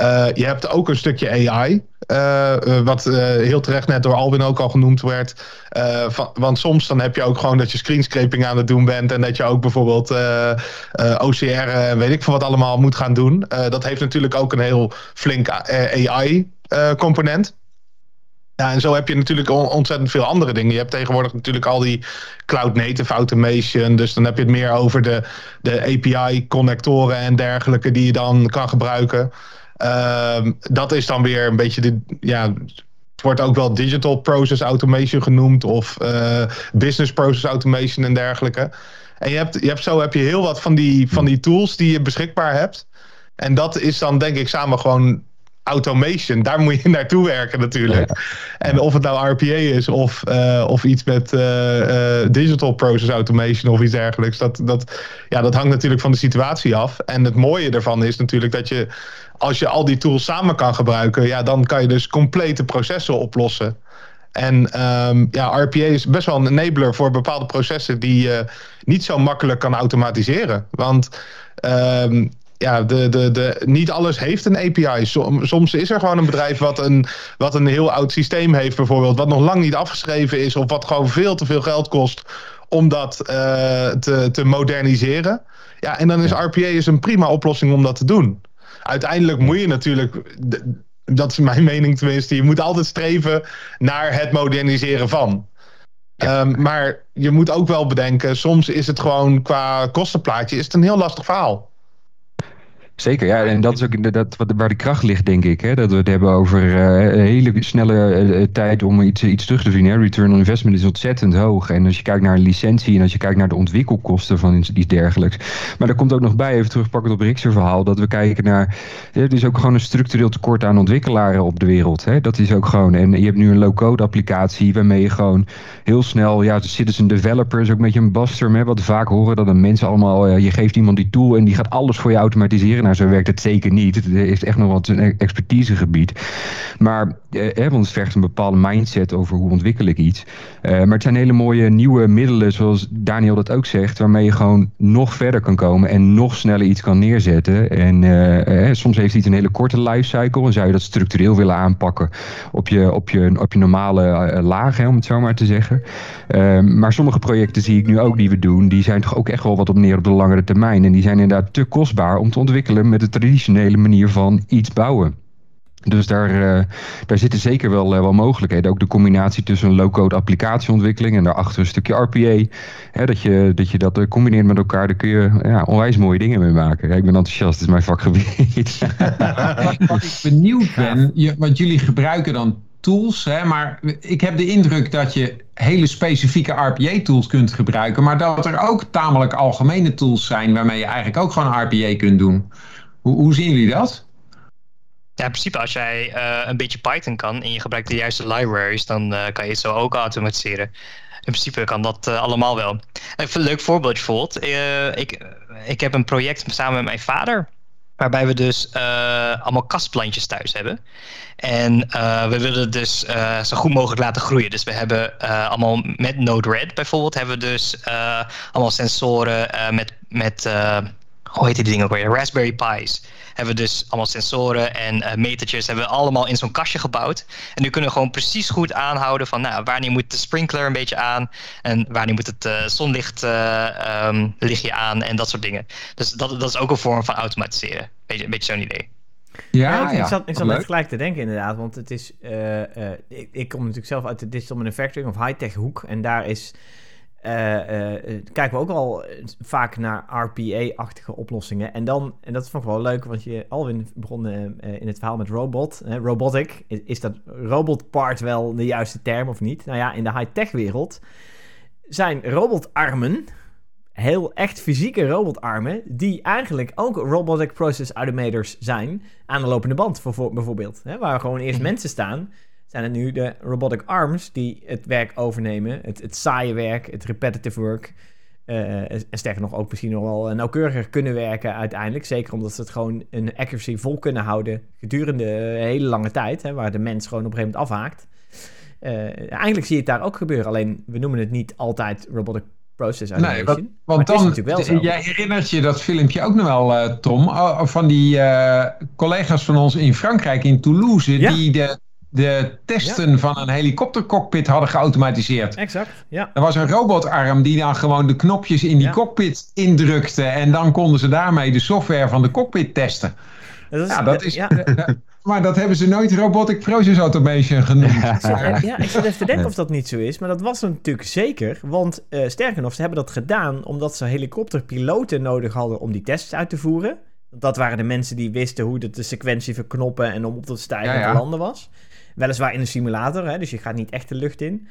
Uh, je hebt ook een stukje AI. Uh, wat heel terecht net door Alwin ook al genoemd werd. Van, want soms dan heb je ook gewoon dat je screenscraping aan het doen bent. En dat je ook bijvoorbeeld OCR en weet ik veel wat allemaal moet gaan doen. dat heeft natuurlijk ook een heel flink AI component. Ja, en zo heb je natuurlijk ontzettend veel andere dingen. Je hebt tegenwoordig natuurlijk al die cloud native automation. Dus dan heb je het meer over de, de API-connectoren en dergelijke die je dan kan gebruiken. Ehm, dat is dan weer een beetje de. Ja, het wordt ook wel digital process automation genoemd. Of uh, business process automation en dergelijke. En je hebt, je hebt zo heb je heel wat van die, van die tools die je beschikbaar hebt. En dat is dan denk ik samen gewoon automation. Daar moet je naartoe werken natuurlijk. En of het nou RPA is of, uh, of iets met uh, digital process automation of iets dergelijks. Dat, dat, ja, dat hangt natuurlijk van de situatie af. En het mooie ervan is natuurlijk dat je, als je al die tools samen kan gebruiken, ja, dan kan je dus complete processen oplossen. En ehm, ja, RPA is best wel een enabler voor bepaalde processen die je niet zo makkelijk kan automatiseren. Want ehm, ja, de, de, de, niet alles heeft een API. soms is er gewoon een bedrijf wat een, wat een heel oud systeem heeft, bijvoorbeeld, wat nog lang niet afgeschreven is, of wat gewoon veel te veel geld kost om dat uh, te, te moderniseren. Ja, en dan is RPA is een prima oplossing om dat te doen. Uiteindelijk moet je natuurlijk, dat is mijn mening tenminste, je moet altijd streven naar het moderniseren van. Um, maar je moet ook wel bedenken, soms is het gewoon qua kostenplaatje is het een heel lastig verhaal. Zeker, ja. En dat is ook dat, wat, waar de kracht ligt, denk ik. Hè? Dat we het hebben over uh, een hele snelle uh, tijd om iets, iets terug te zien. Return on investment is ontzettend hoog. En als je kijkt naar een licentie en als je kijkt naar de ontwikkelkosten van iets, dergelijks. Maar er komt ook nog bij, even terugpakken op Rick's verhaal, dat we kijken naar. Er is ook gewoon een structureel tekort aan ontwikkelaren op de wereld. Hè? Dat is ook gewoon. En je hebt nu een low-code applicatie waarmee je gewoon heel snel. Ja, de citizen developer is ook een beetje een basterm. Hè? Wat we vaak horen dat een mensen allemaal. Je geeft iemand die tool en die gaat alles voor je automatiseren nou, zo werkt het zeker niet. Het is echt nog wat een expertisegebied. Maar, eh, want vergt een bepaalde mindset over hoe ontwikkel ik iets. Eh, maar het zijn hele mooie nieuwe middelen, zoals Daniel dat ook zegt, waarmee je gewoon nog verder kan komen en nog sneller iets kan neerzetten. En eh, soms heeft iets een hele korte lifecycle en zou je dat structureel willen aanpakken op je, op je, op je normale laag, hè, om het zo maar te zeggen. maar sommige projecten zie ik nu ook die we doen, die zijn toch ook echt wel wat op neer op de langere termijn. En die zijn inderdaad te kostbaar om te ontwikkelen met de traditionele manier van iets bouwen. Dus daar, uh, daar zitten zeker wel, uh, wel mogelijkheden. Ook de combinatie tussen low-code applicatieontwikkeling en daarachter een stukje RPA. Hè, dat, je, dat je dat combineert met elkaar, daar kun je ja, onwijs mooie dingen mee maken. ik ben enthousiast, het is mijn vakgebied. Wat ik benieuwd ben, je, want jullie gebruiken dan tools, hè, maar ik heb de indruk dat je hele specifieke RPA-tools kunt gebruiken, maar dat er ook tamelijk algemene tools zijn waarmee je eigenlijk ook gewoon RPA kunt doen. Hoe, hoe zien jullie dat? Ja, in principe als jij uh, een beetje Python kan en je gebruikt de juiste libraries, dan uh, kan je het zo ook automatiseren. In principe kan dat uh, allemaal wel. Even een leuk voorbeeldje bijvoorbeeld. ik, ik heb een project samen met mijn vader. Waarbij we dus allemaal kastplantjes thuis hebben. En we willen dus zo goed mogelijk laten groeien. Dus we hebben allemaal met Node-RED bijvoorbeeld... hebben we dus allemaal sensoren met... met hoe heet die dingen ook weer? Raspberry Pi's hebben we dus allemaal sensoren en uh, metertjes hebben we allemaal in zo'n kastje gebouwd. En nu kunnen we gewoon precies goed aanhouden van nou, wanneer moet de sprinkler een beetje aan en wanneer moet het uh, zonlicht uh, um, lichtje aan en dat soort dingen. Dus dat, dat is ook een vorm van automatiseren. Beetje, een beetje zo'n idee. Ja, ja, ik, zat, ik zat net gelijk te denken inderdaad, want het is, ik, ik, kom natuurlijk zelf uit de digital manufacturing of high-tech hoek en daar is kijken we ook al vaak naar RPA-achtige oplossingen. En dan, en dat vond ik wel leuk, want je Alwin begon uh, in het verhaal met robot. robotic, is, is, dat robot part wel de juiste term of niet? Nou ja, in de high-tech wereld zijn robotarmen, heel echt fysieke robotarmen, die eigenlijk ook robotic process automators zijn aan de lopende band, voor, bijvoorbeeld. Hè, waar gewoon eerst mhm. mensen staan zijn het nu de robotic arms die het werk overnemen. Het, het saaie werk, het repetitive work. Uh, en sterker nog, ook misschien nog wel nauwkeuriger kunnen werken uiteindelijk. Zeker omdat ze het gewoon een accuracy vol kunnen houden gedurende een hele lange tijd. Hè, waar de mens gewoon op een gegeven moment afhaakt. Uh, eigenlijk zie je het daar ook gebeuren. Alleen we noemen het niet altijd robotic process automation. Nee, want, want dan, jij herinnert je dat filmpje ook nog wel, uh, Tom, van die collega's van ons in Frankrijk, in Toulouse, die de de testen van een helikoptercockpit hadden geautomatiseerd. Exact, ja. Er was een robotarm die dan gewoon de knopjes in die cockpit indrukte. En dan konden ze daarmee de software van de cockpit testen. Dat is, ja, dat is... Ja. maar dat hebben ze nooit Robotic Process Automation genoemd. Ja, ja ik zit even te denken of dat niet zo is. Maar dat was natuurlijk zeker. Want uh, sterker nog, ze hebben dat gedaan omdat ze helikopterpiloten nodig hadden om die tests uit te voeren. Dat waren de mensen die wisten hoe de, de sequentie verknoppen en om op te stijgen en te landen was. Weliswaar in een simulator, hè, dus je gaat niet echt de lucht in.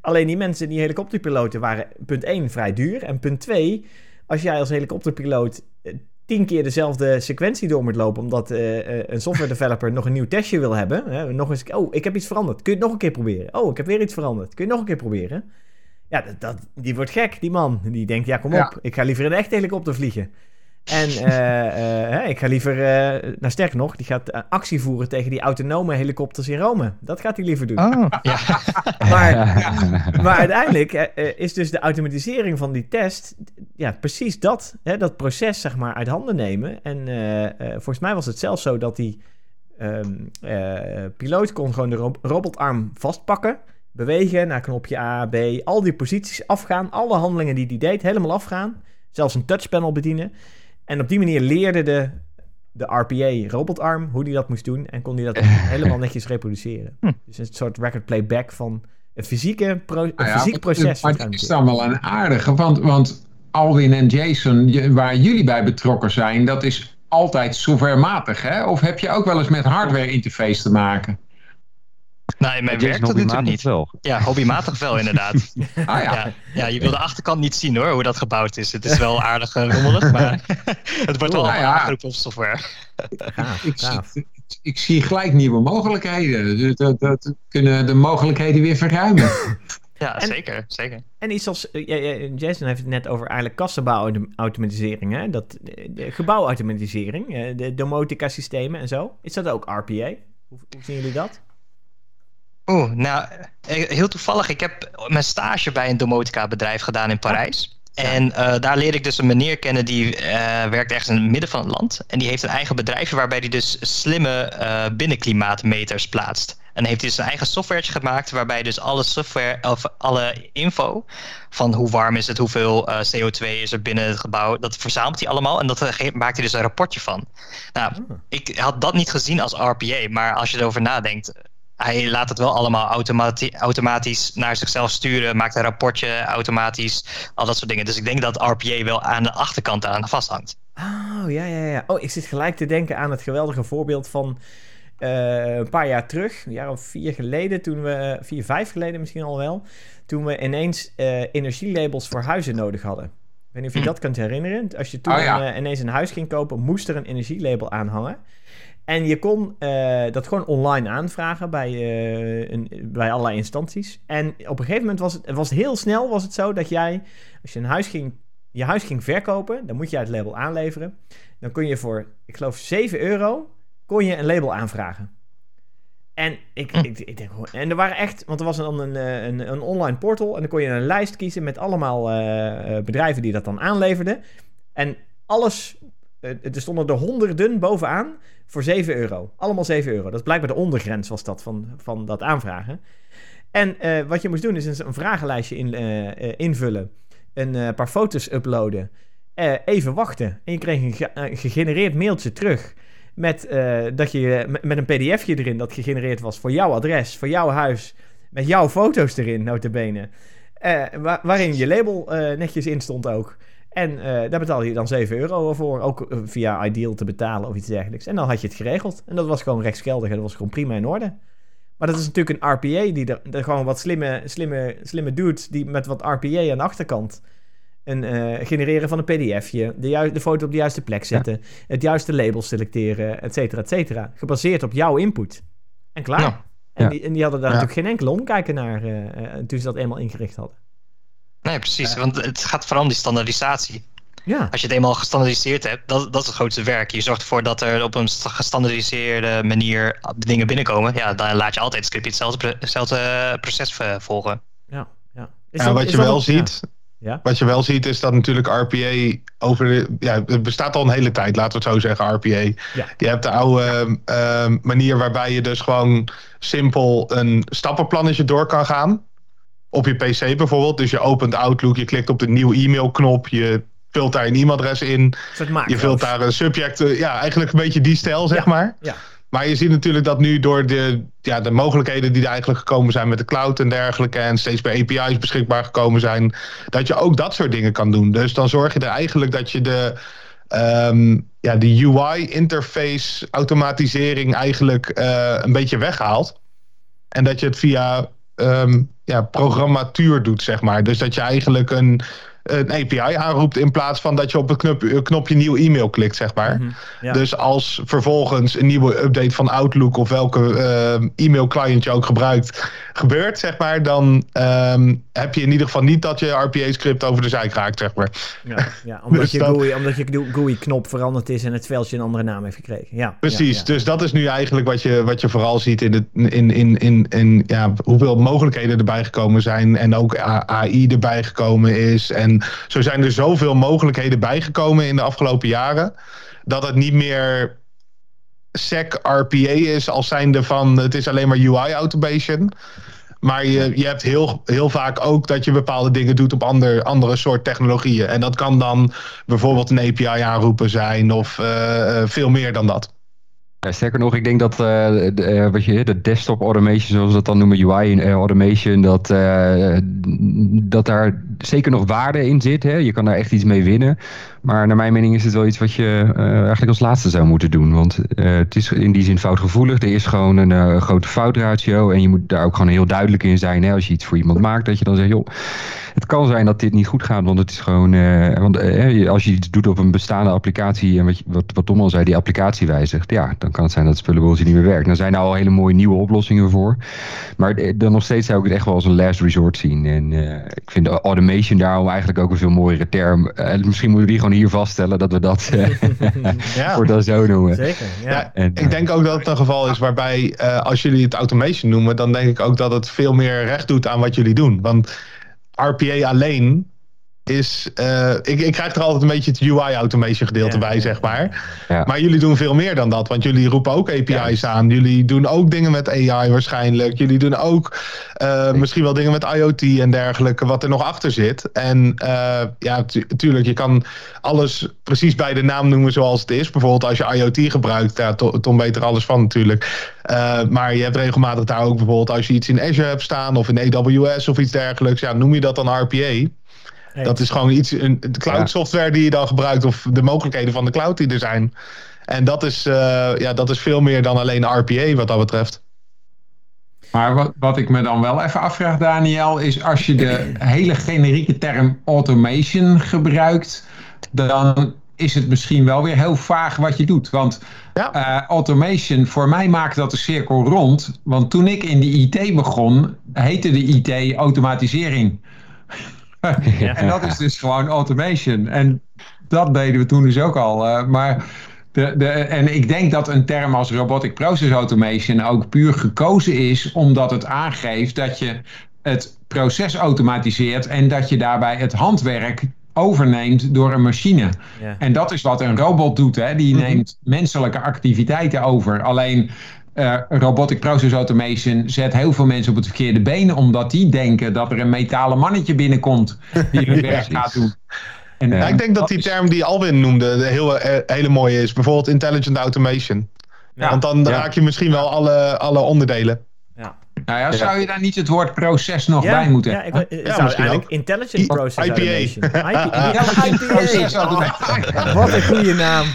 Alleen die mensen, die helikopterpiloten, waren punt 1 vrij duur. En punt 2, als jij als helikopterpiloot eh, tien keer dezelfde sequentie door moet lopen, omdat uh, een software developer nog een nieuw testje wil hebben. Hè, nog eens, oh, ik heb iets veranderd. Kun je het nog een keer proberen? Oh, ik heb weer iets veranderd. Kun je het nog een keer proberen? Ja, dat, dat, die wordt gek, die man. Die denkt, ja, kom op. Ik ga liever een echte helikopter vliegen. En uh, uh, ik ga liever, uh, nou sterker nog, die gaat actie voeren tegen die autonome helikopters in Rome. Dat gaat hij liever doen. Oh, ja. maar, maar uiteindelijk is dus de automatisering van die test, ja, precies dat, hè, dat proces zeg maar uit handen nemen. En volgens mij was het zelfs zo dat die um, piloot kon gewoon de ro robotarm vastpakken bewegen naar knopje A, B, al die posities afgaan, alle handelingen die die deed, helemaal afgaan. Zelfs een touchpanel bedienen. En op die manier leerde de, de RPA robotarm hoe die dat moest doen en kon hij dat helemaal netjes reproduceren. Hm. Dus een soort record playback van een, fysieke pro een nou fysiek proces. Maar het is dan wel een aardige, want, want Alwin en Jason, waar jullie bij betrokken zijn, dat is altijd softwarematig, hè? Of heb je ook wel eens met hardware interface te maken? Nou, in mijn werk nu toe niet. Wel. Ja, hobbymatig wel inderdaad. ah, ja. ja. Ja, je wil de achterkant niet zien hoor, hoe dat gebouwd is. Het is wel aardig uh, rommelig, maar het wordt wel nou, ja. op software. ik, zie, ik, zie gelijk nieuwe mogelijkheden. Dat, dat, kunnen de mogelijkheden weer verruimen. Ja, zeker, zeker. En iets als, uh, Jason heeft het net over eigenlijk kassenbouwautomatisering, hè? Dat, de gebouwautomatisering, de domotica systemen en zo. Is dat ook RPA? Hoe, hoe zien jullie dat? Oeh, nou, eh, heel toevallig. Ik heb mijn stage bij een domotica bedrijf gedaan in Parijs. En uh, daar leerde ik dus een meneer kennen die uh, werkt ergens in het midden van het land. En die heeft een eigen bedrijfje waarbij hij dus slimme uh, binnenklimaatmeters plaatst. En heeft hij dus een eigen software gemaakt waarbij dus alle software of alle info van hoe warm is het, hoeveel CO2 is er binnen het gebouw, dat verzamelt hij allemaal en dat maakt hij dus een rapportje van. Nou, ah. ik had dat niet gezien als RPA, maar als je erover nadenkt, hij laat het wel allemaal automati automatisch naar zichzelf sturen. Maakt een rapportje automatisch. Al dat soort dingen. Dus ik denk dat RPA wel aan de achterkant aan vasthangt. Oh, ja, ja, ja. Oh, ik zit gelijk te denken aan het geweldige voorbeeld van uh, een paar jaar terug. Een jaar of vier geleden. Toen we, vier, vijf geleden misschien al wel. Toen we ineens uh, energielabels voor huizen nodig hadden. Ik weet niet of je hm. dat kunt herinneren. Als je toen oh, ja. uh, ineens een huis ging kopen, moest er een energielabel aan hangen. En je kon uh, dat gewoon online aanvragen bij, uh, een, bij allerlei instanties. En op een gegeven moment was het, was heel snel was het zo dat jij, als je een huis ging, je huis ging verkopen, dan moet je het label aanleveren. Dan kon je voor, ik geloof 7 euro, kon je een label aanvragen. En ik, hm. ik, ik, denk en er waren echt, want er was dan een, eh, een, een, online portal en dan kon je een lijst kiezen met allemaal uh, bedrijven die dat dan aanleverden. En alles, er stonden er honderden bovenaan voor 7 euro. Allemaal 7 euro. Dat is blijkbaar de ondergrens was dat van, van dat aanvragen. En uh, wat je moest doen is een, vragenlijstje in, invullen. Een paar foto's uploaden. even wachten. En je kreeg een, ge een gegenereerd mailtje terug. Met, dat je, met, een pdfje erin dat gegenereerd was voor jouw adres, voor jouw huis. Met jouw foto's erin, notabene. Waar, waarin je label netjes in stond ook. En uh, daar betaalde je dan 7 euro voor, ook eh, via Ideal te betalen of iets dergelijks. En dan had je het geregeld. En dat was gewoon rechtsgeldig en dat was gewoon prima in orde. Maar dat is natuurlijk een RPA die er, er gewoon wat slimme, slimme, slimme doet, die met wat RPA aan de achterkant een uh, genereren van een pdfje, de, de foto op de juiste plek zetten, het juiste label selecteren, et cetera, et cetera. Gebaseerd op jouw input. En klaar. En, die, en, die, hadden daar natuurlijk geen enkele omkijken naar uh, toen ze dat eenmaal ingericht hadden. Nee, precies. Want het gaat vooral om die standaardisatie. Ja. Als je het eenmaal gestandaardiseerd hebt, dat, dat is het grootste werk. Je zorgt ervoor dat er op een gestandaardiseerde manier dingen binnenkomen. Ja, dan laat je altijd het scriptje hetzelfde, hetzelfde proces volgen. Ja, ja. ja wat je wel ziet, ja. Wat je wel ziet is dat natuurlijk RPA over de, ja, het bestaat al een hele tijd, laten we het zo zeggen, RPA. Ja. Je hebt de oude uh, manier waarbij je dus gewoon simpel een stappenplannetje door kan gaan op je PC bijvoorbeeld. Dus je opent Outlook, je klikt op de nieuwe e-mailknop, je vult daar een e-mailadres in. Je vult daar een subject. Eh, ja, eigenlijk een beetje die stijl, zeg maar. Ja. Maar je ziet natuurlijk dat nu door de, ja, de mogelijkheden die er eigenlijk gekomen zijn met de cloud en dergelijke. En steeds meer API's beschikbaar gekomen zijn. Dat je ook dat soort dingen kan doen. Dus dan zorg je er eigenlijk dat je de, um, ja, de UI-interface automatisering eigenlijk uh, een beetje weghaalt. En dat je het via um, ja, programmatuur doet, zeg maar. Dus dat je eigenlijk een, een API aanroept in plaats van dat je op knop, knopje nieuw e-mail klikt, zeg maar. Mhm, ja. Dus als vervolgens een nieuwe update van Outlook of welke uh, e-mail client je ook gebruikt gebeurt, zeg maar, dan um, heb je in ieder geval niet dat je RPA-script over de zijk raakt, zeg maar. Ja, ja omdat, Dus je dat- GUI, omdat je GUI-knop veranderd is en het veldje een andere naam heeft gekregen. Ja, Precies, ja, dus dat is nu eigenlijk wat je, wat je vooral ziet in, het, in, in, in, in ja, hoeveel mogelijkheden erbij gekomen zijn en ook AI erbij gekomen is. En zo zijn er zoveel mogelijkheden bijgekomen in de afgelopen jaren, dat het niet meer SEC RPA is als zijnde van het is alleen maar UI automation. Maar je, je hebt heel, heel vaak ook dat je bepaalde dingen doet op ander, andere soort technologieën. En dat kan dan bijvoorbeeld een API aanroepen zijn of eh, eh, veel meer dan dat. Ja, sterker nog, ik denk dat eh, de, eh, wat je, de desktop automation, zoals we dat dan noemen, UI eh, automation, dat, eh, dat daar zeker nog waarde in zit. Hè? Je kan daar echt iets mee winnen. Maar naar mijn mening is het wel iets wat je eh, eigenlijk als laatste zou moeten doen. Want eh, het is in die zin foutgevoelig. Er is gewoon een eh, grote foutratio. En je moet daar ook gewoon heel duidelijk in zijn. Hè? Als je iets voor iemand maakt, dat je dan zegt, joh, het kan zijn dat dit niet goed gaat. Want het is gewoon, want als je iets doet op een bestaande applicatie. En wat, wat, wat Tom al zei, die applicatie wijzigt. Ja, dan kan het zijn dat het spullenboeltje niet meer werkt. Dan zijn er al hele mooie nieuwe oplossingen voor. Maar dan nog steeds zou ik het echt wel als een last resort zien. En ik vind automation daarom eigenlijk ook een veel mooiere term. Misschien moeten we die gewoon hier vaststellen. Dat we dat eh, Ja. voor dat zo noemen. Zeker, ja. Ja, En, ik denk ook dat het een geval is waarbij, eh, als jullie het automation noemen, dan denk ik ook dat het veel meer recht doet aan wat jullie doen. Want RPA alleen is. eh, ik, ik krijg er altijd een beetje het UI-automation gedeelte Ja, bij, ja, zeg maar. Ja. Maar jullie doen veel meer dan dat, want jullie roepen ook API's aan. Jullie doen ook dingen met AI waarschijnlijk. Jullie doen ook eh, misschien wel dingen met IoT en dergelijke, wat er nog achter zit. En eh, ja, tu- tuurlijk, je kan alles precies bij de naam noemen zoals het is. Bijvoorbeeld als je IoT gebruikt, ja, To- Tom weet er alles van natuurlijk. Eh, maar je hebt regelmatig daar ook bijvoorbeeld als je iets in Azure hebt staan of in AWS of iets dergelijks. Ja, noem je dat dan RPA? Dat is gewoon iets, een, de cloud software die je dan gebruikt of de mogelijkheden van de cloud die er zijn. En dat is, eh, ja, dat is veel meer dan alleen RPA wat dat betreft. Maar wat, wat ik me dan wel even afvraag, Daniel, is als je de hele generieke term automation gebruikt, dan is het misschien wel weer heel vaag wat je doet. Want Ja. eh, automation, voor mij maakt dat de cirkel rond. Want toen ik in de IT begon, heette de IT automatisering. En dat is dus gewoon automation. En dat deden we toen dus ook al. eh, maar de, de, en ik denk dat een term als robotic process automation ook puur gekozen is omdat het aangeeft dat je het proces automatiseert en dat je daarbij het handwerk overneemt door een machine. Ja. En dat is wat een robot doet. Hè? Die Mhm. neemt menselijke activiteiten over. Alleen eh, robotic process automation zet heel veel mensen op het verkeerde been. Omdat die denken dat er een metalen mannetje binnenkomt die hun werk gaat doen. En, Ja, eh, ik denk dat die is- term die Alwin noemde de heel, eh, hele mooie is. Bijvoorbeeld intelligent automation. Ja. Want dan Ja. raak je misschien wel alle, alle onderdelen. Ja. Nou ja, zou je daar niet het woord proces nog bij moeten Ja, ik, Ja, zou eigenlijk Intelligent I- Process IPA. Automation. IPA. Wat een goede naam.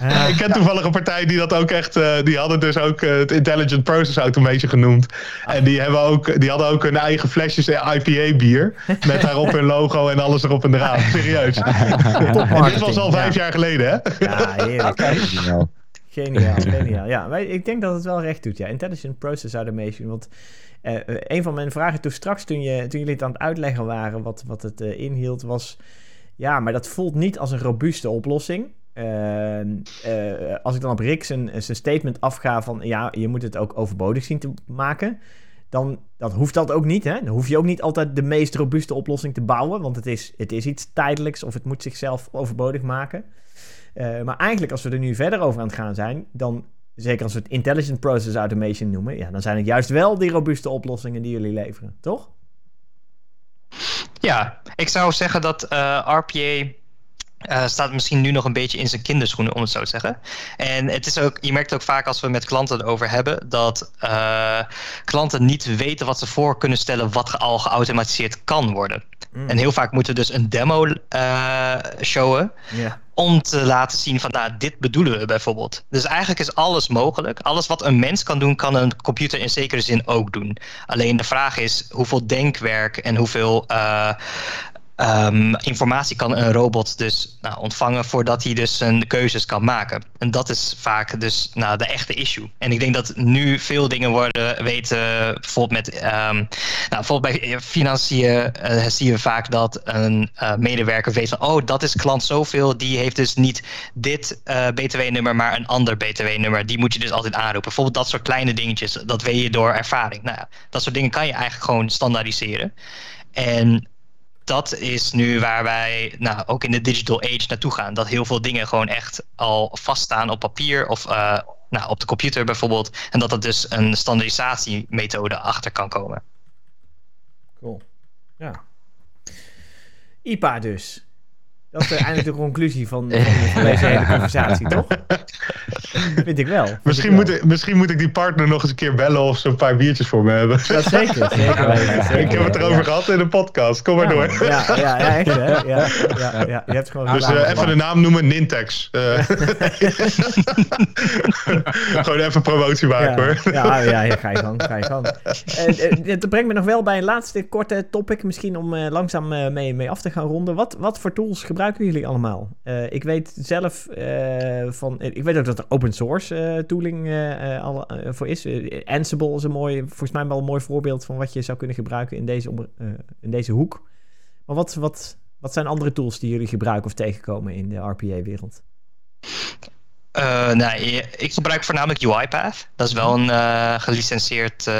Ja. Ik ken toevallig een partij die dat ook echt, eh, die hadden dus ook eh, het Intelligent Process Automation genoemut. En die, hebben ook, die hadden ook hun eigen flesjes IPA bier. Met daarop hun logo en alles erop en eraan. Serieus. En dit was al vijf ja. jaar geleden, hè? Ja, heerlijk. Geniaal, geniaal. Ja, wij, ik denk dat het wel recht doet, ja. Intelligent Process Automation. Want eh, eh, een van mijn vragen toen straks, toen, je, toen jullie het aan het uitleggen waren wat, wat het eh, inhield, was... Ja, maar dat voelt niet als een robuuste oplossing. Eh, eh, als ik dan op Rick zijn, zijn statement afga van... Ja, je moet het ook overbodig zien te maken... Dan, dan hoeft dat ook niet. Hè? Dan hoef je ook niet altijd de meest robuuste oplossing te bouwen. Want het is, het is iets tijdelijks of het moet zichzelf overbodig maken. Eh, maar eigenlijk, als we er nu verder over aan het gaan zijn, dan zeker als we het intelligent process automation noemen, ja, dan zijn het juist wel die robuuste oplossingen die jullie leveren, toch? Ja, ik zou zeggen dat eh, RPA eh, staat misschien nu nog een beetje in zijn kinderschoenen, om het zo te zeggen. En het is ook, je merkt ook vaak als we met klanten erover hebben, dat klanten niet weten wat ze voor kunnen stellen wat al geautomatiseerd kan worden. Mm. En heel vaak moeten we dus een demo eh, showen Ja. Om te laten zien van, nou, dit bedoelen we bijvoorbeeld. Dus eigenlijk is alles mogelijk. Alles wat een mens kan doen, kan een computer in zekere zin ook doen. Alleen de vraag is hoeveel denkwerk en hoeveel, eh, ehm, informatie kan een robot dus nou, ontvangen voordat hij dus zijn keuzes kan maken. En dat is vaak dus nou, de echte issue. En ik denk dat nu veel dingen worden weten, bijvoorbeeld met, um, nou, bijvoorbeeld bij financiën uh, zien we vaak dat een uh, medewerker weet van, oh, dat is klant zoveel, die heeft dus niet dit btw-nummer, maar een ander btw-nummer. Die moet je dus altijd aanroepen. Bijvoorbeeld dat soort kleine dingetjes, dat weet je door ervaring. Nou dat soort dingen kan je eigenlijk gewoon standaardiseren. En dat is nu waar wij nou, ook in de digital age naartoe gaan. Dat heel veel dingen gewoon echt al vaststaan op papier of uh, nou, op de computer bijvoorbeeld. En dat er dus een standaardisatiemethode achter kan komen. Cool. Ja. IPA dus. Dat is eindelijk de conclusie van, deze hele conversatie, toch? Vind ik wel. Vind misschien, ik wel. Moet ik, misschien moet ik die partner nog eens een keer bellen of ze een paar biertjes voor me hebben. Dat zeker. zeker, weten, zeker ik heb het erover ja. gehad in de podcast. Kom maar ja, door. Ja, ja, ja, echt hè? Ja, ja, ja. Je hebt gewoon dus uh, even de naam noemen, Nintex. Uh, gewoon even promotie maken ja, hoor. Ja, ja, ja, ga je gang, ga je gang. Uh, dat brengt me nog wel bij een laatste korte topic, misschien om langzaam mee, mee af te gaan ronden. Wat, wat voor tools gebruiken jullie allemaal? Uh, ik weet zelf uh, van. Ik weet ook dat er open source uh, tooling al, voor is. Ansible is een mooi, volgens mij wel een mooi voorbeeld van wat je zou kunnen gebruiken in deze, in deze hoek. Maar wat, wat, wat zijn andere tools die jullie gebruiken of tegenkomen in de RPA-wereld? Uh, nou, ik gebruik voornamelijk UiPath. Dat is wel een uh, gelicenseerd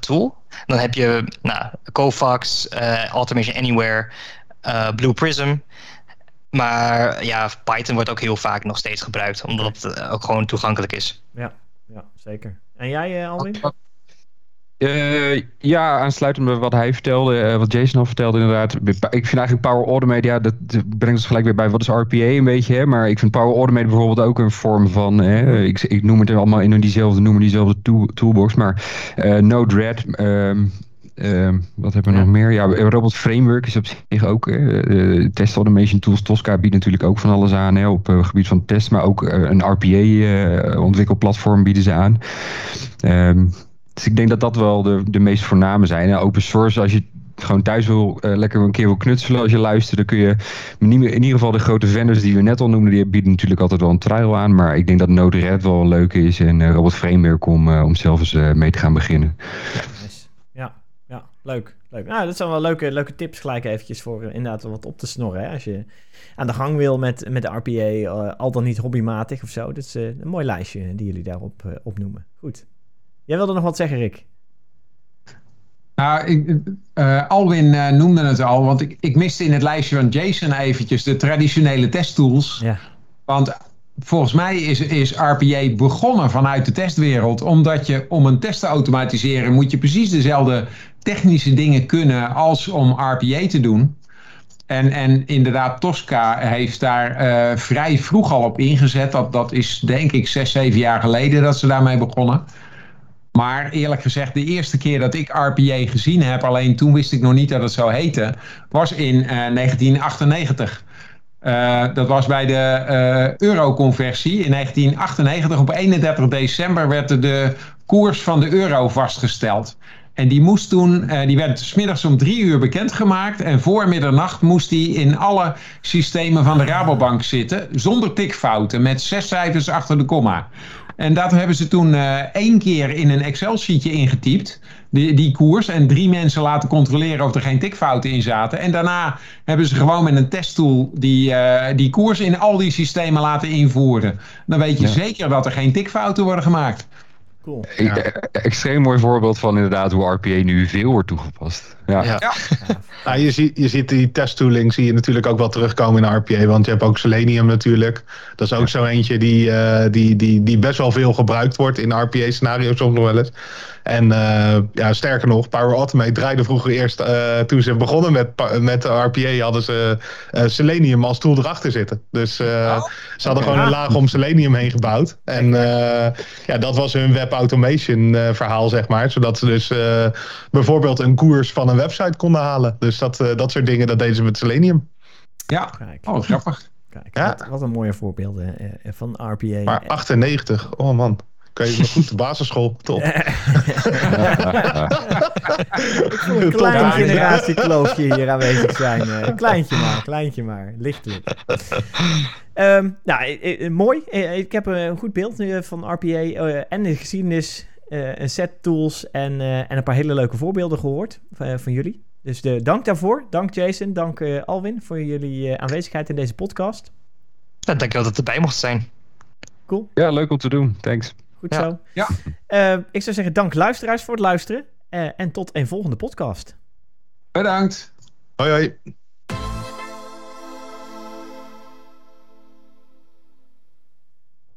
tool. Dan heb je nou, Kovacs, Automation Anywhere, Blue Prism. Maar ja, Python wordt ook heel vaak nog steeds gebruikt, omdat het ook gewoon toegankelijk is. Ja, ja zeker. En jij, Alwin? Uh, ja, aansluitend bij wat hij vertelde, uh, wat Jason al vertelde inderdaad. Ik vind eigenlijk Power Automate, ja, dat brengt ons gelijk weer bij wat is RPA een beetje. Hè? Maar ik vind Power Automate bijvoorbeeld ook een vorm van, hè, ik, ik noem het allemaal in diezelfde, noemen diezelfde tool, toolbox. Maar uh, Node-RED, um, uh, wat hebben we ja. nog meer? Ja, Robot Framework is op zich ook. Uh, test Automation Tools, Tosca biedt natuurlijk ook van alles aan hè, op het gebied van test. Maar ook een RPA-ontwikkelplatform bieden ze aan. Um, dus ik denk dat dat wel de, de meest voorname zijn. En open source, als je gewoon thuis wil, uh, lekker een keer wil knutselen als je luistert, dan kun je in ieder geval de grote vendors die we net al noemden, die bieden natuurlijk altijd wel een trial aan. Maar ik denk dat Node-RED wel leuk is en uh, Robot Framework om, uh, om zelf eens mee te gaan beginnen. Leuk. leuk. Nou, dat zijn wel leuke, leuke tips gelijk eventjes voor inderdaad wat op te snorren. Hè? Als je aan de gang wil met, met de RPA, al dan niet hobbymatig of zo. Dat is een mooi lijstje die jullie daarop opnoemen. Goed. Jij wilde nog wat zeggen, Rick? Nou, ik, uh, Alwin uh, noemde het al, want ik, ik miste in het lijstje van Jason eventjes de traditionele testtools. Ja. Want volgens mij is, is RPA begonnen vanuit de testwereld, omdat je om een test te automatiseren moet je precies dezelfde technische dingen kunnen als om RPA te doen. En, en inderdaad, Tosca heeft daar uh, vrij vroeg al op ingezet. Dat, dat is denk ik zes, zeven jaar geleden dat ze daarmee begonnen. Maar eerlijk gezegd, de eerste keer dat ik RPA gezien heb, alleen toen wist ik nog niet dat het zo heette, was in uh, 1998. Uh, dat was bij de euroconversie in 1998. Op 31 december werd de koers van de euro vastgesteld. En die moest toen, uh, die werd smiddags om drie uur bekendgemaakt. En voor middernacht moest die in alle systemen van de Rabobank zitten. Zonder tikfouten, met zes cijfers achter de komma. En dat hebben ze toen uh, één keer in een Excel-sheetje ingetypt, die, die koers. En drie mensen laten controleren of er geen tikfouten in zaten. En daarna hebben ze gewoon met een testtool die, uh, die koers in al die systemen laten invoeren. Dan weet je ja. zeker dat er geen tikfouten worden gemaakt. Cool. Ja. Extreem mooi voorbeeld van inderdaad hoe RPA nu veel wordt toegepast. Ja. ja. ja. Nou, je, ziet, je ziet die testtooling zie je natuurlijk ook wel terugkomen in RPA. Want je hebt ook Selenium natuurlijk. Dat is ook zo eentje die, uh, die, die, die best wel veel gebruikt wordt in RPA-scenario's soms nog wel eens. En uh, ja, sterker nog, Power Automate draaide vroeger eerst, uh, toen ze begonnen met, met RPA, hadden ze uh, Selenium als tool erachter zitten. Dus oh, ze hadden okay. gewoon een laag om Selenium heen gebouwd. En ja, dat was hun web automation verhaal, zeg maar. Zodat ze dus bijvoorbeeld een koers van een website konden halen. Dus dat, dat soort dingen, dat deden ze met Selenium. Ja, Kijk. oh grappig. Kijk, ja. wat, wat, een mooie voorbeelden van RPA. Maar 98, oh man. Kan je nog goed de basisschool. Top. Een klein generatiekloofje hier aanwezig zijn. eh. kleintje maar, kleintje maar. Lichtelijk. Ehm, nou, eh, eh, mooi. Eh, ik heb een goed beeld nu van RPA eh, en de geschiedenis, eh, een set tools en, eh, en een paar hele leuke voorbeelden gehoord van, van jullie. Dus de, dank daarvoor. Dank Jason, dank eh, Alwin voor jullie eh, aanwezigheid in deze podcast. Nou, dankjewel dat het erbij mocht zijn. Cool, Ja, leuk om te doen. Thanks. goed Ja. zo. Ja. Eh, ik zou zeggen dank luisteraars voor het luisteren eh, en tot een volgende podcast. Bedankt. Hoi hoi.